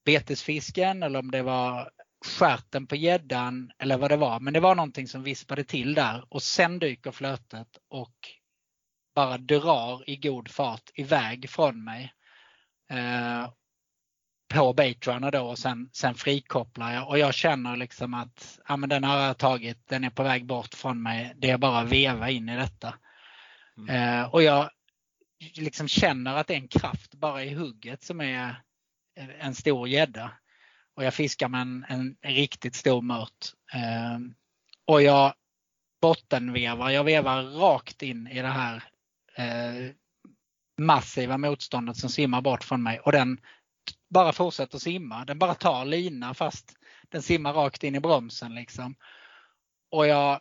betesfisken eller om det var skärten på gäddan eller vad det var. Men det var någonting som vispade till där och sen dyker flötet och bara drar i god fart iväg från mig. Eh, på baitrunner då och sen, sen frikopplar jag och jag känner liksom att ja, men den har jag tagit, den är på väg bort från mig. Det är bara att veva in i detta. Mm. Eh, och jag liksom känner att det är en kraft bara i hugget som är en stor gädda. Och jag fiskar med en, en, en riktigt stor mört. Eh, och jag bottenvevar, jag vevar rakt in i det här eh, massiva motståndet som simmar bort från mig och den bara fortsätter simma. Den bara tar lina fast den simmar rakt in i bromsen. Liksom. Och jag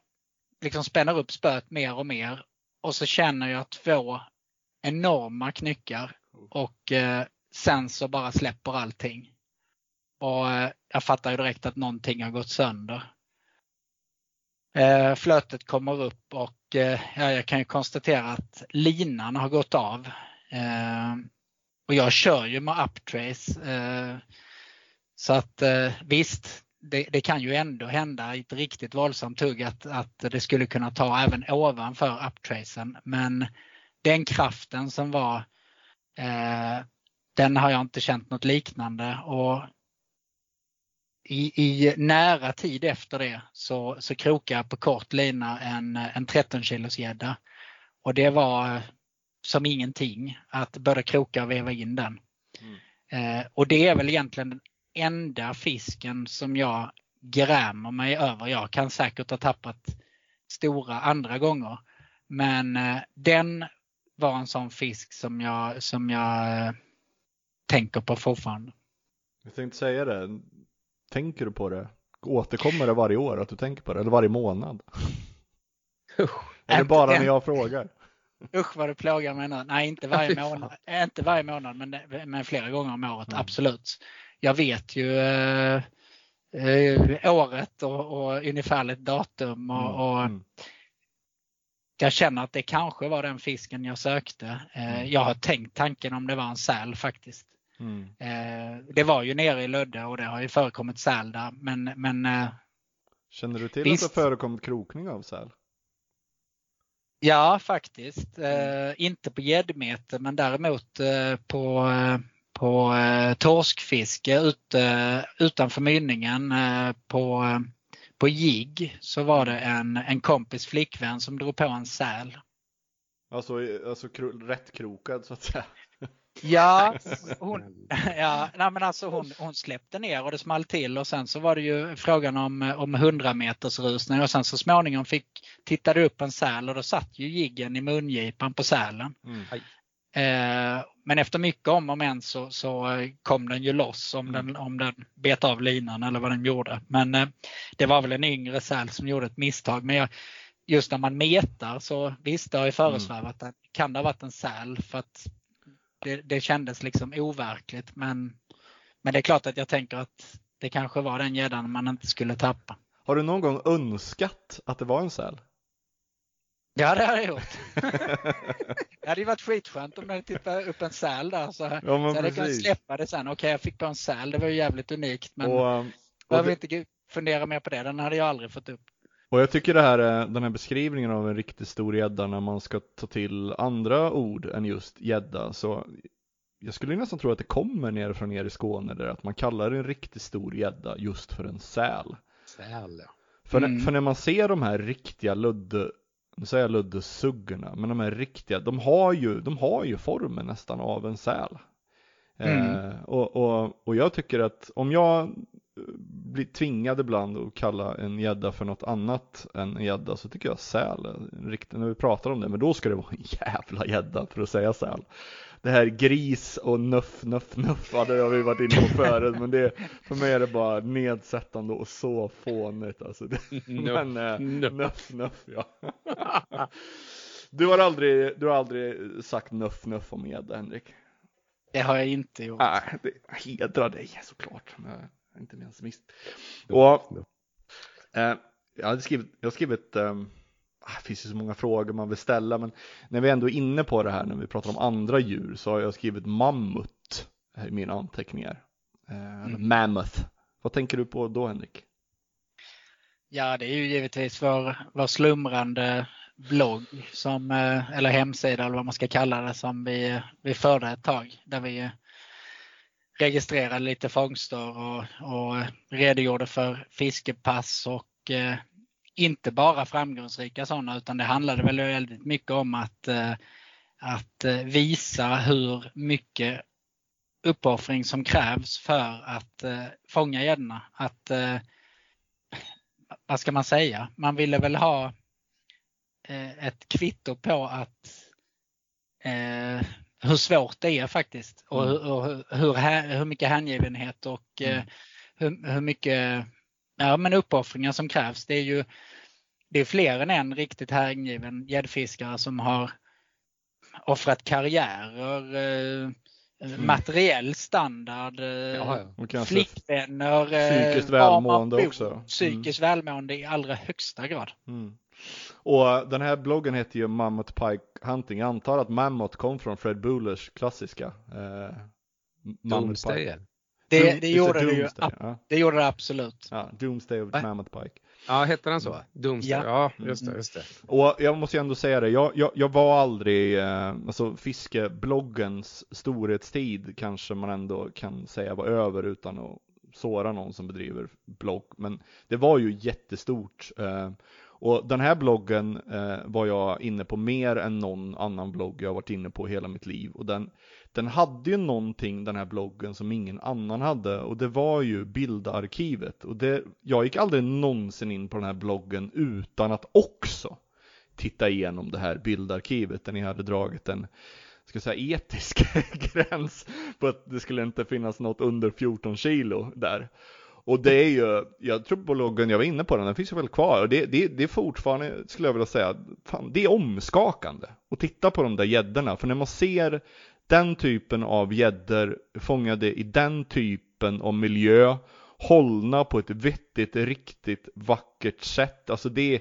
liksom spänner upp spöet mer och mer och så känner jag två enorma knyckar och eh, sen så bara släpper allting. Och eh, jag fattar ju direkt att någonting har gått sönder. Eh, flötet kommer upp och eh, jag kan ju konstatera att linan har gått av. Eh, och jag kör ju med uptrace. Eh, så att eh, visst, det, det, kan ju ändå hända i ett riktigt våldsamt hugg att, att det skulle kunna ta även ovanför uptracen. Men den kraften som var, eh, den har jag inte känt något liknande. Och i, i nära tid efter det så, så krokade jag på kort lina en, en 13 kilos gädda. Och det var eh, som ingenting att börja kroka och veva in den. Mm. Eh, och det är väl egentligen den enda fisken som jag grämer mig över. Jag kan säkert ha tappat stora andra gånger. Men eh, den var en sån fisk som jag, som jag eh, tänker på fortfarande.
Jag tänkte säga det. Tänker du på det? Återkommer det varje år att du tänker på det? Eller varje månad? är det bara när jag frågar?
Usch vad det plågar mig nu. Nej, inte varje månad, inte varje månad men, men flera gånger om året, mm. absolut. Jag vet ju eh, eh, året och, och ungefärligt datum och, mm. och mm. jag känner att det kanske var den fisken jag sökte. Eh, mm. jag har tänkt tanken om det var en säl faktiskt. Mm. Eh, det var ju nere i Lödde och det har ju förekommit säl där men, men eh,
Känner du till visst, att det förekommit krokning av säl?
Ja, faktiskt. Eh, inte på gäddmete men däremot eh, på, eh, på eh, torskfiske ute, utanför mynningen eh, på, eh, på jigg så var det en, en kompis flickvän som drog på en säl.
Alltså, alltså rätt krokad så att säga?
Ja, hon, ja nej men alltså hon, hon släppte ner och det small till och sen så var det ju frågan om, om 100 meters rusning och sen så småningom fick, tittade upp en säl och då satt ju jiggen i mungipan på sälen.
Mm.
Eh, men efter mycket om och men så, så kom den ju loss om den, om den bet av linan eller vad den gjorde. Men eh, det var väl en yngre säl som gjorde ett misstag. Men jag, just när man metar så visst det har ju föresvävat att kan det ha varit en säl för att det, det kändes liksom overkligt. Men, men det är klart att jag tänker att det kanske var den gäddan man inte skulle tappa.
Har du någon gång önskat att det var en säl?
Ja det har jag gjort. det hade ju varit skitskönt om jag tittade upp en säl där så,
Ja,
så hade jag kunnat släppa det sen. Okej jag fick på en säl, det var ju jävligt unikt men
Och,
jag
och,
behöver
det,
inte fundera mer på det. Den hade jag aldrig fått upp.
Och jag tycker det här, är- den här beskrivningen av en riktigt stor gädda när man ska ta till andra ord än just gädda så jag skulle nästan tro att det kommer ner från er i Skåne där att man kallar en riktigt stor gädda just för en säl.
Säl, ja.
För,
Mm.
för när man ser de här riktiga ludde, nu säger jag luddesuggerna, men de här riktiga, de har ju, de har ju formen nästan av en säl.
Mm.
Eh, och, och, och jag tycker att om jag eh, blir tvingad ibland att kalla en gädda för något annat än en gädda så tycker jag säl, är en riktig, när vi pratar om det, men då ska det vara en jävla gädda för att säga säl. Det här gris och nuff, nuff, nuff, ja, det har vi varit inne på förut, men det, för mig är det bara nedsättande och så fånigt alltså. Det, men eh,
nuff.
nuff, nuff, ja. Du har aldrig, du har aldrig sagt nuff, nuff om gädda, Henrik?
Det har jag inte gjort.
Nej, det hedrar dig såklart. Men inte ens mist. Och eh, jag hade skrivit, jag har skrivit, eh, det finns ju så många frågor man vill ställa, men när vi ändå är inne på det här när vi pratar om andra djur så har jag skrivit mammut i mina anteckningar. Eh, eller mammoth. Vad tänker du på då Henrik?
Ja, det är ju givetvis vår, vår slumrande blogg som, eh, eller hemsida eller vad man ska kalla det som vi, vi förde ett tag. Där vi registrerade lite fångster och, och eh, redogjorde för fiskepass och eh, inte bara framgångsrika sådana utan det handlade väl väldigt mycket om att, eh, att eh, visa hur mycket uppoffring som krävs för att eh, fånga gäddorna. Att eh, vad ska man säga? Man ville väl ha eh, ett kvitto på att eh, hur svårt det är faktiskt och,
Mm.
hur, och hur, hur, mycket hängivenhet och eh,
Mm.
hur, hur mycket ja, men uppoffringar som krävs. Det är ju det är fler än en riktigt hängiven gäddfiskare som har offrat karriärer, eh, materiell standard, eh,
Ja.
Och
flickvänner, eh,
Psykiskt välmående
bor,
också. Mm.
Psykiskt välmående i allra högsta grad.
Mm. Och den här bloggen heter ju Mammoth Pike Hunting. Jag antar att Mammoth kom från Fred Bullers klassiska eh, Mammoth. Pike.
Det, det,
just
gjorde, det, ju,
ja.
det gjorde det absolut.
ja, Doomsday of
Va?
Mammoth Pike.
Ja, hette den så? Doomsday?
Ja.
Ja, just det, just det.
Och jag måste ju ändå säga det, jag, jag, jag var aldrig, eh, alltså fiskebloggens storhetstid kanske man ändå kan säga var över utan att såra någon som bedriver blogg. Men det var ju jättestort. Eh, och den här bloggen eh, var jag inne på mer än någon annan blogg jag varit inne på hela mitt liv. Och den, den hade ju någonting den här bloggen som ingen annan hade och det var ju bildarkivet. Och det, jag gick aldrig någonsin in på den här bloggen utan att också titta igenom det här bildarkivet där ni hade dragit en ska jag säga, etisk gräns på att det skulle inte finnas något under 14 kilo där. Och det är ju, jag tror på bloggen, jag var inne på den, den finns ju väl kvar och det, det, det är fortfarande, skulle jag vilja säga, fan, det är omskakande att titta på de där gäddorna. För när man ser den typen av gäddor fångade i den typen av miljö, hållna på ett vettigt, riktigt vackert sätt. Alltså det,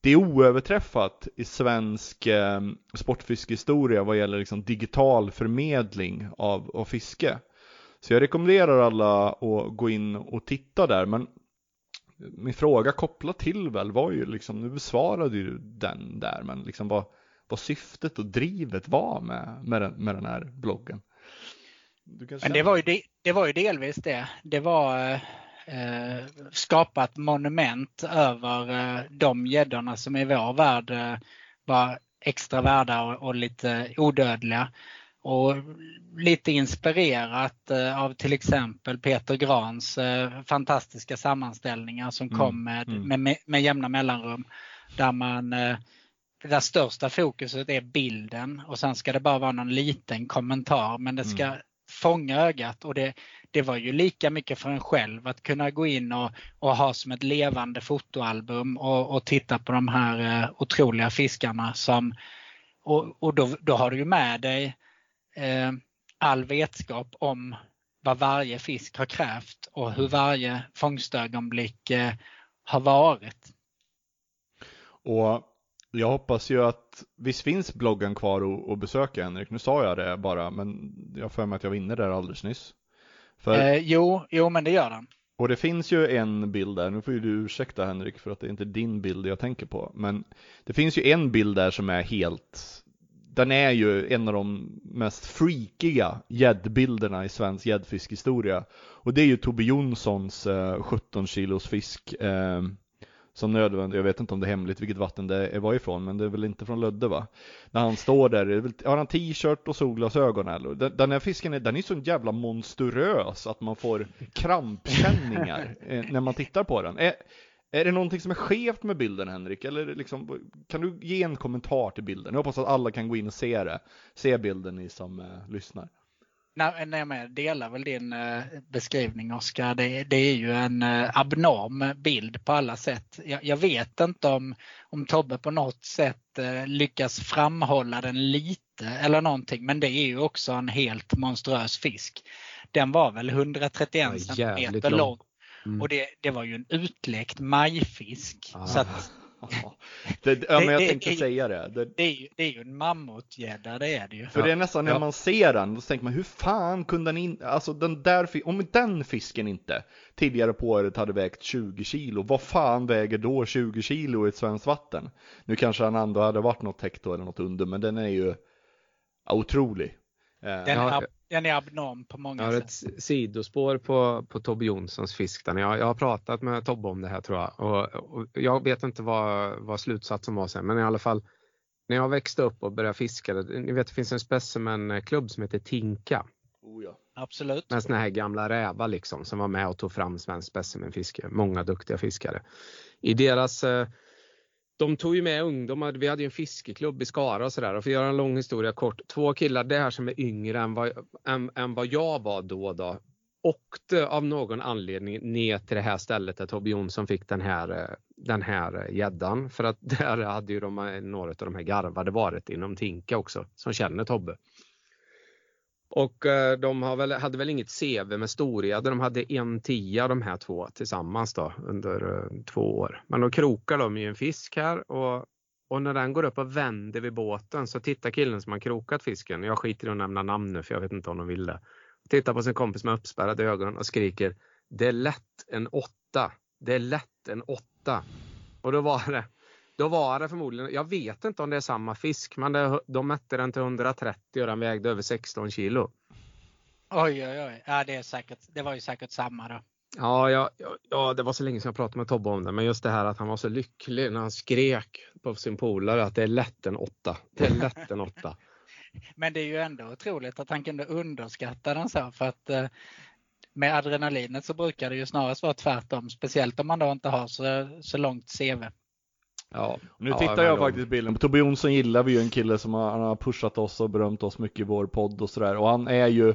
det är oöverträffat i svensk eh, sportfiskehistoria vad gäller liksom digital förmedling av, av fiske. Så jag rekommenderar alla att gå in och titta där, men min fråga kopplat till väl var ju liksom, nu besvarade ju den där, men liksom vad, vad syftet och drivet var med, med, den, med den här bloggen.
Men det var, ju de, det var ju delvis det. Det var eh, skapa ett monument över eh, de gäddorna som i vår värld eh, var extra värda och, och lite odödliga. Och lite inspirerat eh, av till exempel Peter Grans eh, fantastiska sammanställningar som
Mm,
kom med,
mm.
med, med jämna mellanrum. Där man eh, där största fokuset är bilden och sen ska det bara vara någon liten kommentar men det ska
Mm.
fånga ögat och det, det var ju lika mycket för en själv att kunna gå in och, och ha som ett levande fotoalbum och, och titta på de här eh, otroliga fiskarna som och, och då, då har du ju med dig all vetskap om vad varje fisk har krävt och hur varje fångstögonblick eh, har varit.
Och jag hoppas ju att, visst finns bloggen kvar att besöka Henrik? Nu sa jag det bara, men jag för mig att jag var inne där alldeles nyss. För,
Eh, jo, jo, men det gör den.
och det finns ju en bild där, nu får ju du ursäkta Henrik för att det är inte din bild jag tänker på, men det finns ju en bild där som är helt den är ju en av de mest freakiga gäddbilderna i svensk gäddfiskhistoria. Och det är ju Tobbe Jonssons eh, 17 kilos fisk eh, som nödvändigt, jag vet inte om det är hemligt vilket vatten det var ifrån, men det är väl inte från Lödde va? När han står där, har han t-shirt och solglasögon eller? Den, den här fisken är, den är så jävla monstruös att man får krampkänningar eh, när man tittar på den. Är, det någonting som är skevt med bilden Henrik? Eller liksom, kan du ge en kommentar till bilden? Jag hoppas att alla kan gå in och se det. Se bilden ni som eh, lyssnar.
Nej, nej, men jag delar väl din eh, beskrivning Oskar. Det, det är ju en eh, abnorm bild på alla sätt. Jag, jag vet inte om, om Tobbe på något sätt eh, lyckas framhålla den lite eller någonting men det är ju också en helt monstruös fisk. Den var väl 131
Ja, jävligt
centimeter
lång.
lång
Mm.
och det, det var ju en utläckt majfisk.
Ah.
Så att,
Det, ja, men jag
Det-
tänkte
det-
säga det. det
det, är ju, det är ju en mammutgädda, det är det ju.
för det är nästan när
Ja.
man ser den, då tänker man hur fan kunde den in, alltså den där, om den fisken inte tidigare på året hade vägt 20 kilo, vad fan väger då 20 kilo i ett svenskt vatten? Nu kanske han ändå hade varit något hekto eller något under, men den är ju otrolig. Eh,
Den, ab- den är abnorm på många
Jag har
sätt.
ett sidospår på, på Tobbe Jonssons fisk. Där. Jag, jag har pratat med Tobbe om det här tror jag. Och, och jag vet inte vad, vad slutsatsen var sen, men i alla fall när jag växte upp och började fiska, ni vet det finns en specimenklubb som heter Tinka.
oh, ja.
Absolut.
Med såna här gamla rävar liksom som var med och tog fram svensk specimenfiske. Många duktiga fiskare. I deras eh, de tog ju med ungdomar, vi hade ju en fiskeklubb i Skara och sådär. Och för att göra en lång historia kort, två killar där som är yngre än vad, än, än vad jag var då då åkte av någon anledning ner till det här stället där Tobbe Jonsson fick den här eh, den här eh, gäddan. För att där hade ju de, eh, några av de här garvade varit inom Tinka också som känner Tobbe. Och eh, de har väl, hade väl inget CV med storgädda. De hade en tia de här två tillsammans då under eh, två år. Men då krokar de ju en fisk här och, och när den går upp och vänder vid båten så tittar killen som har krokat fisken. Jag skiter i att nämna namn nu för jag vet inte om de vill det. Tittar på sin kompis med uppspärrade ögon och skriker Det är lätt en åtta. Det är lätt en åtta. Och då var det då var det förmodligen, jag vet inte om det är samma fisk, men det, de mätte den till 130 och den vägde över 16 kilo.
Oj, oj, oj. Ja, det, är säkert, det var ju säkert samma då.
Ja, ja, ja, det var så länge sedan jag pratade med Tobbe om det, men just det här att han var så lycklig när han skrek på sin polare att det är lätt en åtta. Det är lätt en åtta.
Men det är ju ändå otroligt att han kunde underskatta den så för att eh, med adrenalinet så brukar det ju snarast vara tvärtom. Speciellt om man då inte har så, så långt CV.
Ja,
Nu
ja,
tittar jag
de-
faktiskt bilden. På Tobbe Jonsson gillar vi ju en kille som har, han har pushat oss och berömt oss mycket i vår podd och sådär. Och han är ju,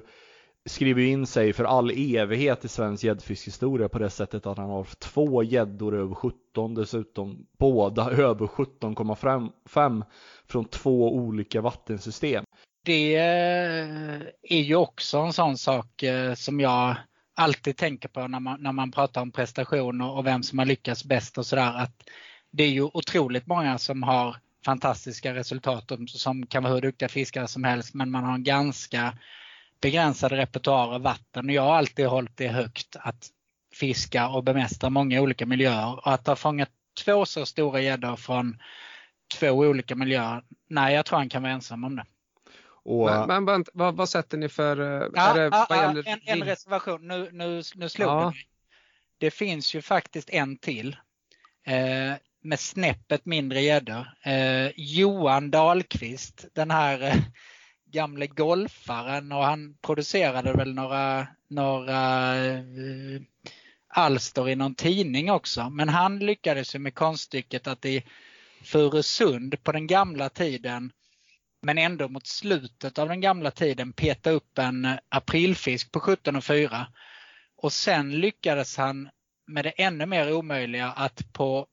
skriver in sig för all evighet i svensk gäddfiskhistoria på det sättet att han har två gäddor över 17 dessutom. Båda över 17,5 från två olika vattensystem.
Det eh, är ju också en sån sak eh, som jag alltid tänker på när man, när man pratar om prestationer och vem som har lyckats bäst och sådär. Att det är ju otroligt många som har fantastiska resultat som kan vara hur duktiga fiskare som helst men man har en ganska begränsad repertoar av vatten. Och jag har alltid hållit det högt att fiska och bemästra många olika miljöer. Och att ha fångat två så stora gäddor från två olika miljöer, nej jag tror han kan vara ensam om det.
Och,
Men, men vad, vad sätter ni för... eh,
Ja,
är det,
ja,
gäller
en, en reservation. Nu, nu, nu slog
Ja.
det. Det finns ju faktiskt en till. Eh, med snäppet mindre gäddor. Eh, Johan Dahlqvist, den här eh, gamle golfaren och han producerade väl några, några eh, alster i någon tidning också. Men han lyckades ju med konststycket att i Furusund på den gamla tiden men ändå mot slutet av den gamla tiden peta upp en aprilfisk på 17,4. Och sen lyckades han med det ännu mer omöjliga att på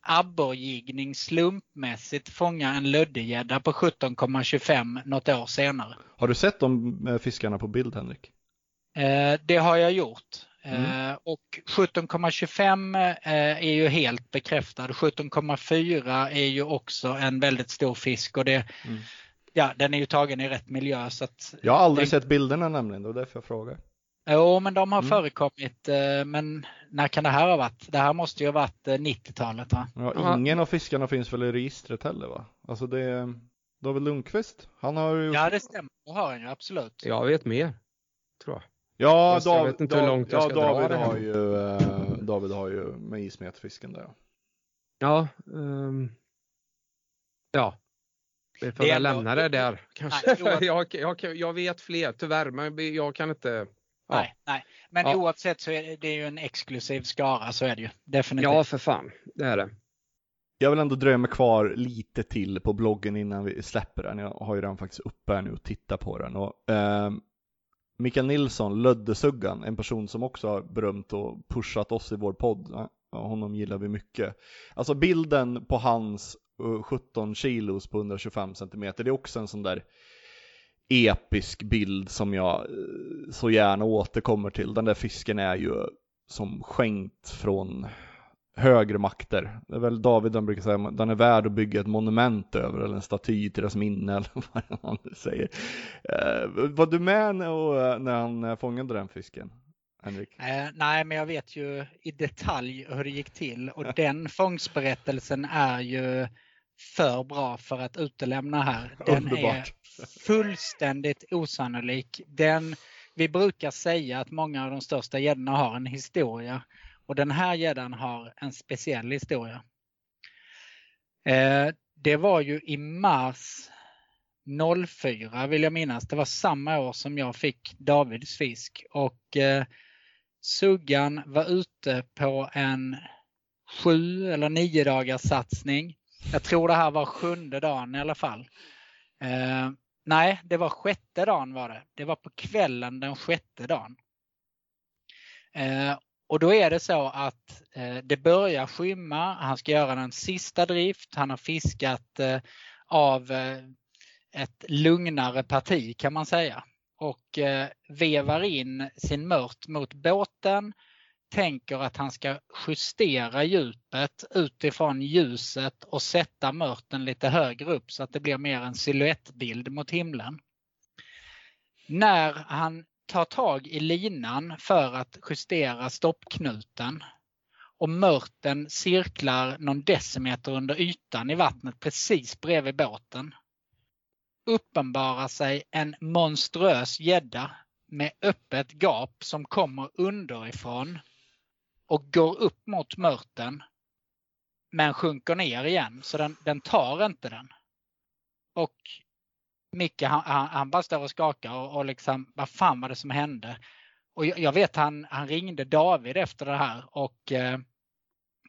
abborrgigning slumpmässigt fånga en löddegädda på 17,25 något år senare.
Har du sett de eh, fiskarna på bild Henrik?
Eh, det har jag gjort.
Mm.
Eh, och 17,25 eh, är ju helt bekräftad. 17,4 är ju också en väldigt stor fisk och det,
Mm.
ja, den är ju tagen i rätt miljö. Så att,
Jag har aldrig
det-
sett bilderna nämligen, det var därför jag frågar.
Jo, men de har
Mm.
förekommit. eh, Men när kan det här ha varit? Det här måste ju ha varit eh, 90-talet va?
Ja,
Ja.
ingen av fiskarna finns väl i registret heller va? Alltså det är David Lundqvist. Han har ju...
Ja, det stämmer. Det har han ju absolut.
Jag vet mer, tror jag.
Ja,
Fast jag
Dav-
vet inte hur
Dav-
långt jag
ja,
ska
David har ju, eh, David har ju med ismetfisken där.
Ja, ehm, ja. Vi får väl lämna det där kanske.
Nej,
jag, jag, jag vet fler tyvärr, men jag kan inte.
Nej, nej. Men
Ja.
oavsett så är det, det är ju en exklusiv skara, så är det ju. Definitivt.
Ja, för fan. Det är det.
Jag vill ändå dröja mig kvar lite till på bloggen innan vi släpper den. Jag har ju den faktiskt uppe här nu och tittar på den. Och, eh, Mikael Nilsson, Löddesuggan, en person som också har berömt och pushat oss i vår podd. Honom gillar vi mycket. Alltså bilden på hans eh, 17 kilos på 125 centimeter, det är också en sån där episk bild som jag eh, så gärna återkommer till. Den där fisken är ju som skänkt från högre makter. Det är väl David han brukar säga, den är värd att bygga ett monument över eller en staty till deras minne eller vad han säger. Eh, var du med när, och, när han eh, fångade den fisken? Henrik?
Eh, nej, men jag vet ju i detalj hur det gick till och den fångstberättelsen är ju för bra för att utelämna här. Den är
Underbart
fullständigt osannolik. Den, vi brukar säga att många av de största gäddorna har en historia och den här gäddan har en speciell historia. Eh, det var ju i mars 04 vill jag minnas. Det var samma år som jag fick Davids fisk och eh, Suggan var ute på en sju eller nio dagars satsning. Jag tror det här var sjunde dagen i alla fall. Eh, nej, det var sjätte dagen var det. Det var på kvällen den sjätte dagen. Eh, och då är det så att eh, det börjar skymma. Han ska göra den sista drift. Han har fiskat eh, av eh, ett lugnare parti kan man säga och eh, vevar in sin mört mot båten. Tänker att han ska justera djupet utifrån ljuset och sätta mörten lite högre upp så att det blir mer en siluettbild mot himlen. När han tar tag i linan för att justera stoppknuten och mörten cirklar någon decimeter under ytan i vattnet precis bredvid båten uppenbarar sig en monstruös gädda med öppet gap som kommer underifrån och går upp mot mörten men sjunker ner igen så den, den tar inte den. Och Micke han, han, han bara står och skakar och, och liksom vad fan var det som hände? Och jag, jag vet han, han ringde David efter det här och eh,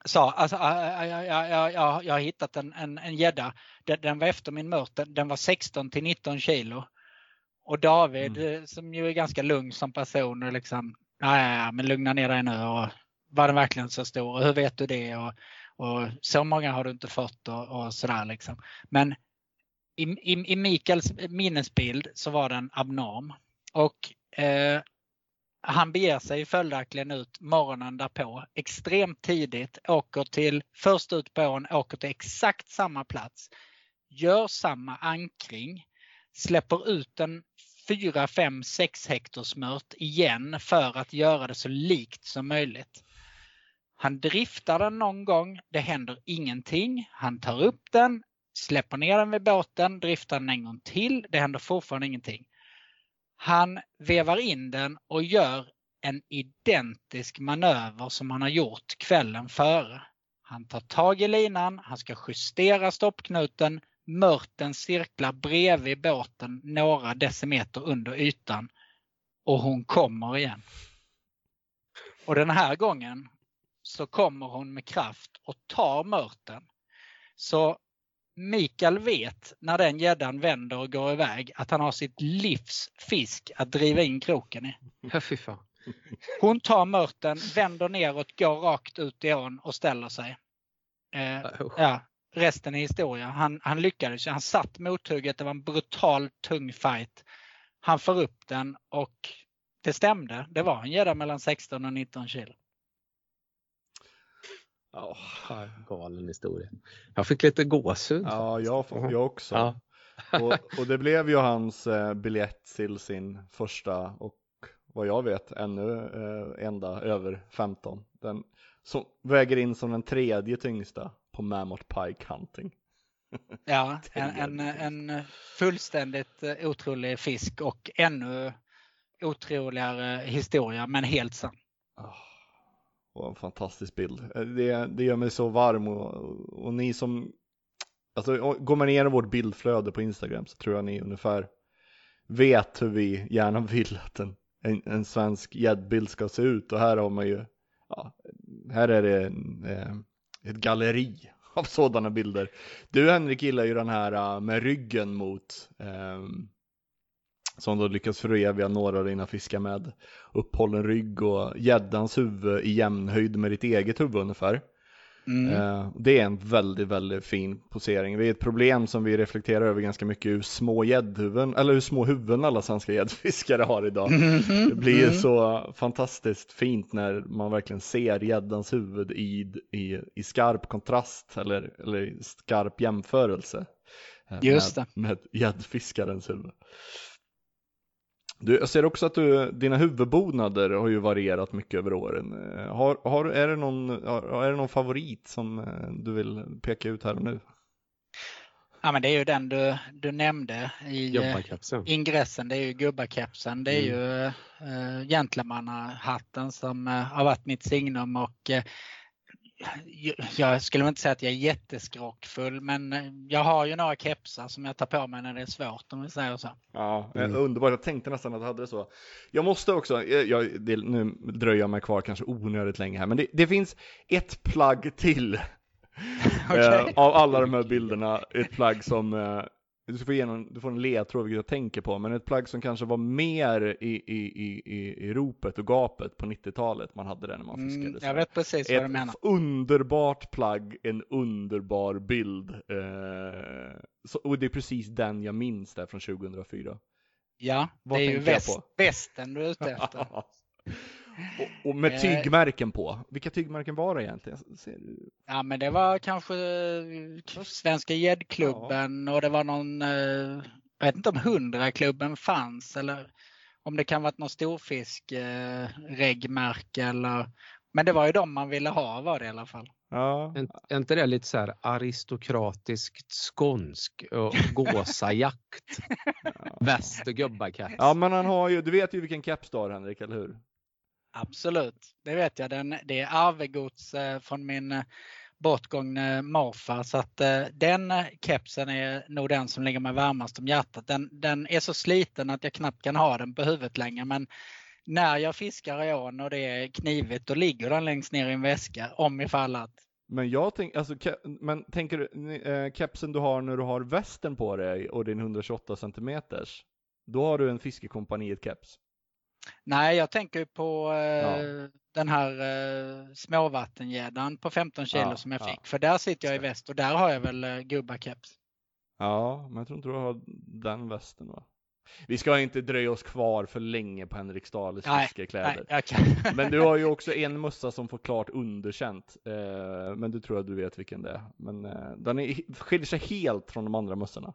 sa alltså, jag, jag, jag, jag, har hittat en, en, en gädda. Den, den var efter min mört. Den, den var 16 till 19 kilo. Och David eh, som ju är ganska lugn som person liksom, nej men lugna ner dig nu och var den verkligen så stor och hur vet du det och, och så många har du inte fått och, och sådär liksom. Men i, i, i Mikaels minnesbild så var den abnorm. Och eh, han beger sig följaktligen ut morgonen därpå extremt tidigt, åker till, först ut på ån, åker till exakt samma plats, gör samma ankring, släpper ut en 4, 5, 6 hektars mört igen för att göra det så likt som möjligt. Han driftar den någon gång, det händer ingenting. Han tar upp den, släpper ner den vid båten, driftar den en gång till, det händer fortfarande ingenting. Han vevar in den och gör en identisk manöver som han har gjort kvällen före. Han tar tag i linan, han ska justera stoppknuten Mörten cirklar bredvid båten några decimeter under ytan och hon kommer igen. Och den här gången så kommer hon med kraft och tar mörten. Så Mikael vet när den gäddan vänder och går iväg att han har sitt livs fisk att driva in kroken i. Hon tar mörten, vänder neråt, går rakt ut i ån och ställer sig. Eh, ja, resten är historia. Han, han lyckades. Han satt mothugget. Det var en brutal tung fight. Han får upp den och det stämde. Det var en gädda mellan 16 och 19 kilo.
Ja, galen historia. Jag fick lite gåshud.
Ja, jag, jag också.
Ja.
Och, och det blev ju hans eh, biljett till sin första och vad jag vet ännu eh, enda över 15. Den som väger in som den tredje tyngsta på Mammoth Pike Hunting.
Ja, en, en, en fullständigt eh, otrolig fisk och ännu otroligare historia, men helt sann.
Ah, och en fantastisk bild. Eh, det, det gör mig så varm och, och ni som Alltså går man igenom vårt bildflöde på Instagram så tror jag ni ungefär vet hur vi gärna vill att en, en, en svensk gäddbild ska se ut och här har man ju ja, här är det en, eh, ett galleri av sådana bilder. Du Henrik gillar ju den här eh, med ryggen mot ehm, som då lyckas föreviga några av dina fiskar med upphållen rygg och gäddans huvud i jämnhöjd med ditt eget huvud ungefär.
Mm.
Eh, Det är en väldigt, väldigt fin posering. Det är ett problem som vi reflekterar över ganska mycket hur små gäddhuvuden, eller hur små huvuden alla svenska gäddfiskare har idag.
Mhm.
Det blir
Mm.
så fantastiskt fint när man verkligen ser gäddans huvud i, i, i skarp kontrast eller, eller i skarp jämförelse. eh,
Just
med, med gäddfiskarens huvud. Du, jag ser också att du, dina huvudbonader har ju varierat mycket över åren. Eh, Har, har, är, det någon, har, är det någon favorit som eh, du vill peka ut här och nu?
Ja, men det är ju den du, du nämnde i eh, ingressen. Det är ju gubbakepsen. Det är
Mm.
ju uh, gentlemannahatten som eh, har varit mitt signum och eh, jag- skulle inte säga att jag är jätteskrockfull men eh, jag har ju några kepsar som jag tar på mig när det är svårt om vi säger så.
Ja, eh, underbart. Jag tänkte nästan att du hade det så. Jag måste också, jag, jag, det, nu dröjer jag mig kvar kanske onödigt länge här, men det, det finns ett plagg till
Okej.
eh, av alla de här bilderna. Ett plagg som, eh, du, ska få igenom, du får en ledtråd vilket jag tänker på, men ett plagg som kanske var mer i, i, i, i, i ropet och gapet på 90-talet. Man hade det när man fiskade.
Mm, jag vet precis vad du
Ett
menar.
underbart plagg, en underbar bild. Eh, så, och det är precis den jag minns där från 2004.
Ja,
Vad
det är ju väst, västen du är ute efter.
och, och med
Eh.
tygmärken på. Vilka tygmärken var det egentligen? Ser du?
Ja men det var kanske eh, Svenska gäddklubben och det var någon, eh, jag vet inte om 100-klubben fanns eller om det kan varit någon storfisk eh, reggmärke eller men det var ju de man ville ha var det i alla fall.
Ja.
Är är inte det lite så här aristokratiskt skånsk och gåsajakt? Väst och gubbakeps.
ja, men han har ju, du vet ju vilken keps du har Henrik, eller hur?
Absolut, det vet jag. Den, det är arvegods eh, från min eh, bortgångne morfar så att eh, den eh, kepsen är nog den som ligger mig varmast om hjärtat. Den, den är så sliten att jag knappt kan ha den på huvudet längre men när jag fiskar i ån och det är knivigt då ligger den längst ner i en väska om ifall att.
Men jag tänker, alltså, ke- men tänker du, eh, kepsen du har när du har västen på dig och din 128 centimeters, då har du en fiskekompaniet keps.
Nej, jag tänker på eh,
Ja.
den här eh, småvattengäddan på 15 kilo
Ja,
som jag
ja.
fick. För där sitter jag i väst och där har jag väl eh, gubbakeps.
Ja, men jag tror inte du har den västen va? Vi ska inte dröja oss kvar för länge på Henrik Stahles fiskekläder.
Nej, kan.
Men du har ju också en mössa som får klart underkänt. Eh, men du tror att du vet vilken det är. Men eh, den är, skiljer sig helt från de andra mössorna.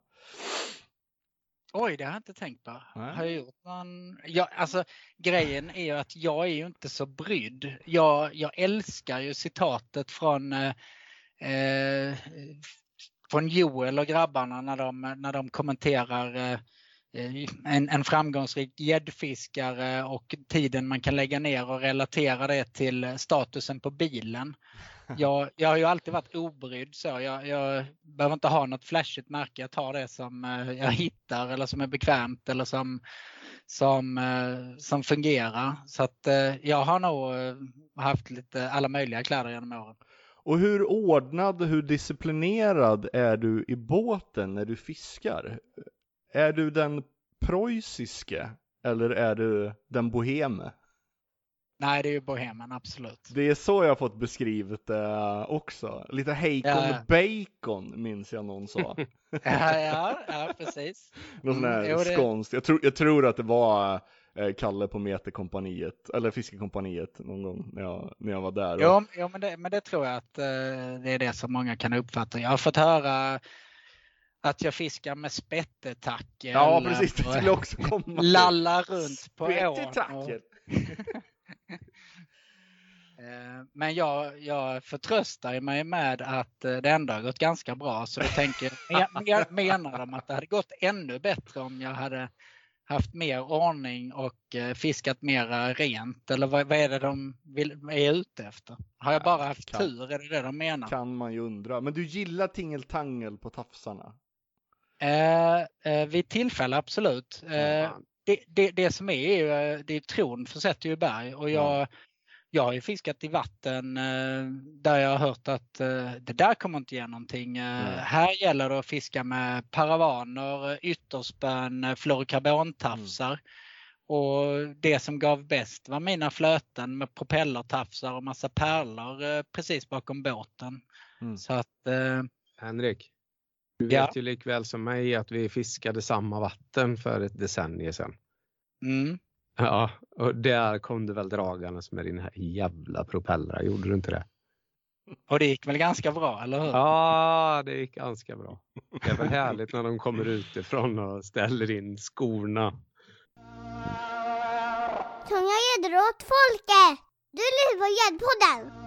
Oj, det har jag inte tänkt på.
Nej.
Har jag gjort någon... ja, alltså, grejen är ju att jag är ju inte så brydd. Jag, jag älskar ju citatet från, eh, eh, från Joel och grabbarna när de, när de kommenterar eh, en, en framgångsrik gäddfiskare och tiden man kan lägga ner och relatera det till statusen på bilen jag, jag har ju alltid varit obrydd så. Jag, jag behöver inte ha något flashigt märke. Jag tar det som eh, jag hittar eller som är bekvämt eller som, som, eh, som fungerar. Så att eh, jag har nog haft lite alla möjliga kläder genom åren.
Och hur ordnad, hur disciplinerad är du i båten när du fiskar? Är du den preussiske eller är du den boheme?
Nej, det är ju bohemen, absolut.
Det är så jag har fått beskrivet det också. Lite Heikon ja, Bacon minns jag någon sa.
ja, ja, ja, precis.
Någon sån här mm, skånskt. Jag tror, jag tror att det var eh, Kalle på Meterkompaniet, eller Fiskekompaniet någon gång när jag, när jag var där.
Jo, jo men, det, men det tror jag att eh, det är det som många kan uppfatta. Jag har fått höra att jag fiskar med spettetackel.
Ja, precis. Det skulle också komma.
Lalla runt på
ån.
men jag, jag förtröstar mig med att eh, det ändå har gått ganska bra så jag tänker, menar de att det hade gått ännu bättre om jag hade haft mer ordning och eh, fiskat mer rent? Eller vad, vad är det de vill, är ute efter? Har jag bara haft kan, tur? Är det det de menar?
Kan man ju undra. Men du gillar tingeltangel på tafsarna?
Eh, eh, vid tillfälle absolut. Eh, det, det, det, som är, är det är tron försätter ju berg och jag, ja. Jag har ju fiskat i vatten eh, där jag har hört att eh, det där kommer inte ge någonting. Mm. Här gäller det att fiska med paravaner, ytterspön, fluorokarbontafsar. Mm. Och det som gav bäst var mina flöten med propellertafsar och massa pärlor precis bakom båten. Mm. Så att,
Henrik, du ja. vet ju likväl som mig att vi fiskade samma vatten för ett decennium sedan.
Mm.
Ja, och där kom du väl dragandes med din här jävla propellrar, gjorde du inte det?
Och det gick väl ganska bra, eller hur?
Ja, det gick ganska bra. Det är väl härligt när de kommer utifrån och ställer in skorna.
Tunga gäddor åt folket! Du på Gäddpodden!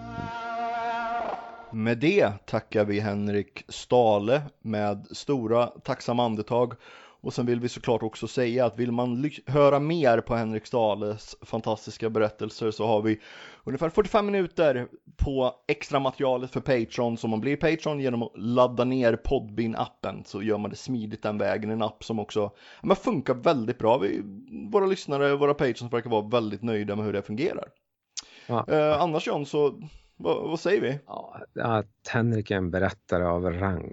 Med det tackar vi Henrik Stale med stora tacksamma andetag. Och sen vill vi såklart också säga att vill man höra mer på Henrik Stahles fantastiska berättelser så har vi ungefär 45 minuter på extra materialet för Patreon. Så man blir Patreon genom att ladda ner Podbean-appen så gör man det smidigt den vägen. En app som också ja, funkar väldigt bra. Vi, våra lyssnare, våra Patreons verkar vara väldigt nöjda med hur det fungerar. Ja. Eh, annars John så vad, vad säger vi?
Ja, att Henrik är en berättare av rang.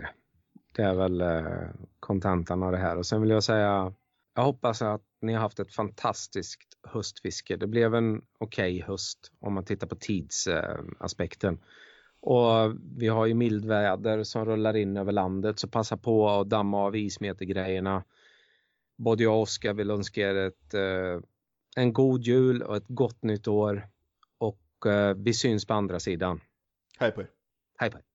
Det är väl eh, kontentan av det här. Och sen vill jag säga, jag hoppas att ni har haft ett fantastiskt höstfiske. Det blev en okej okay höst om man tittar på tidsaspekten. Och vi har ju mildväder som rullar in över landet så passa på att damma av ismetergrejerna. Både jag och Oskar vill önska er ett, eh, en god jul och ett gott nytt år. Och eh, vi syns på andra sidan.
Hej på er.
Hej på er.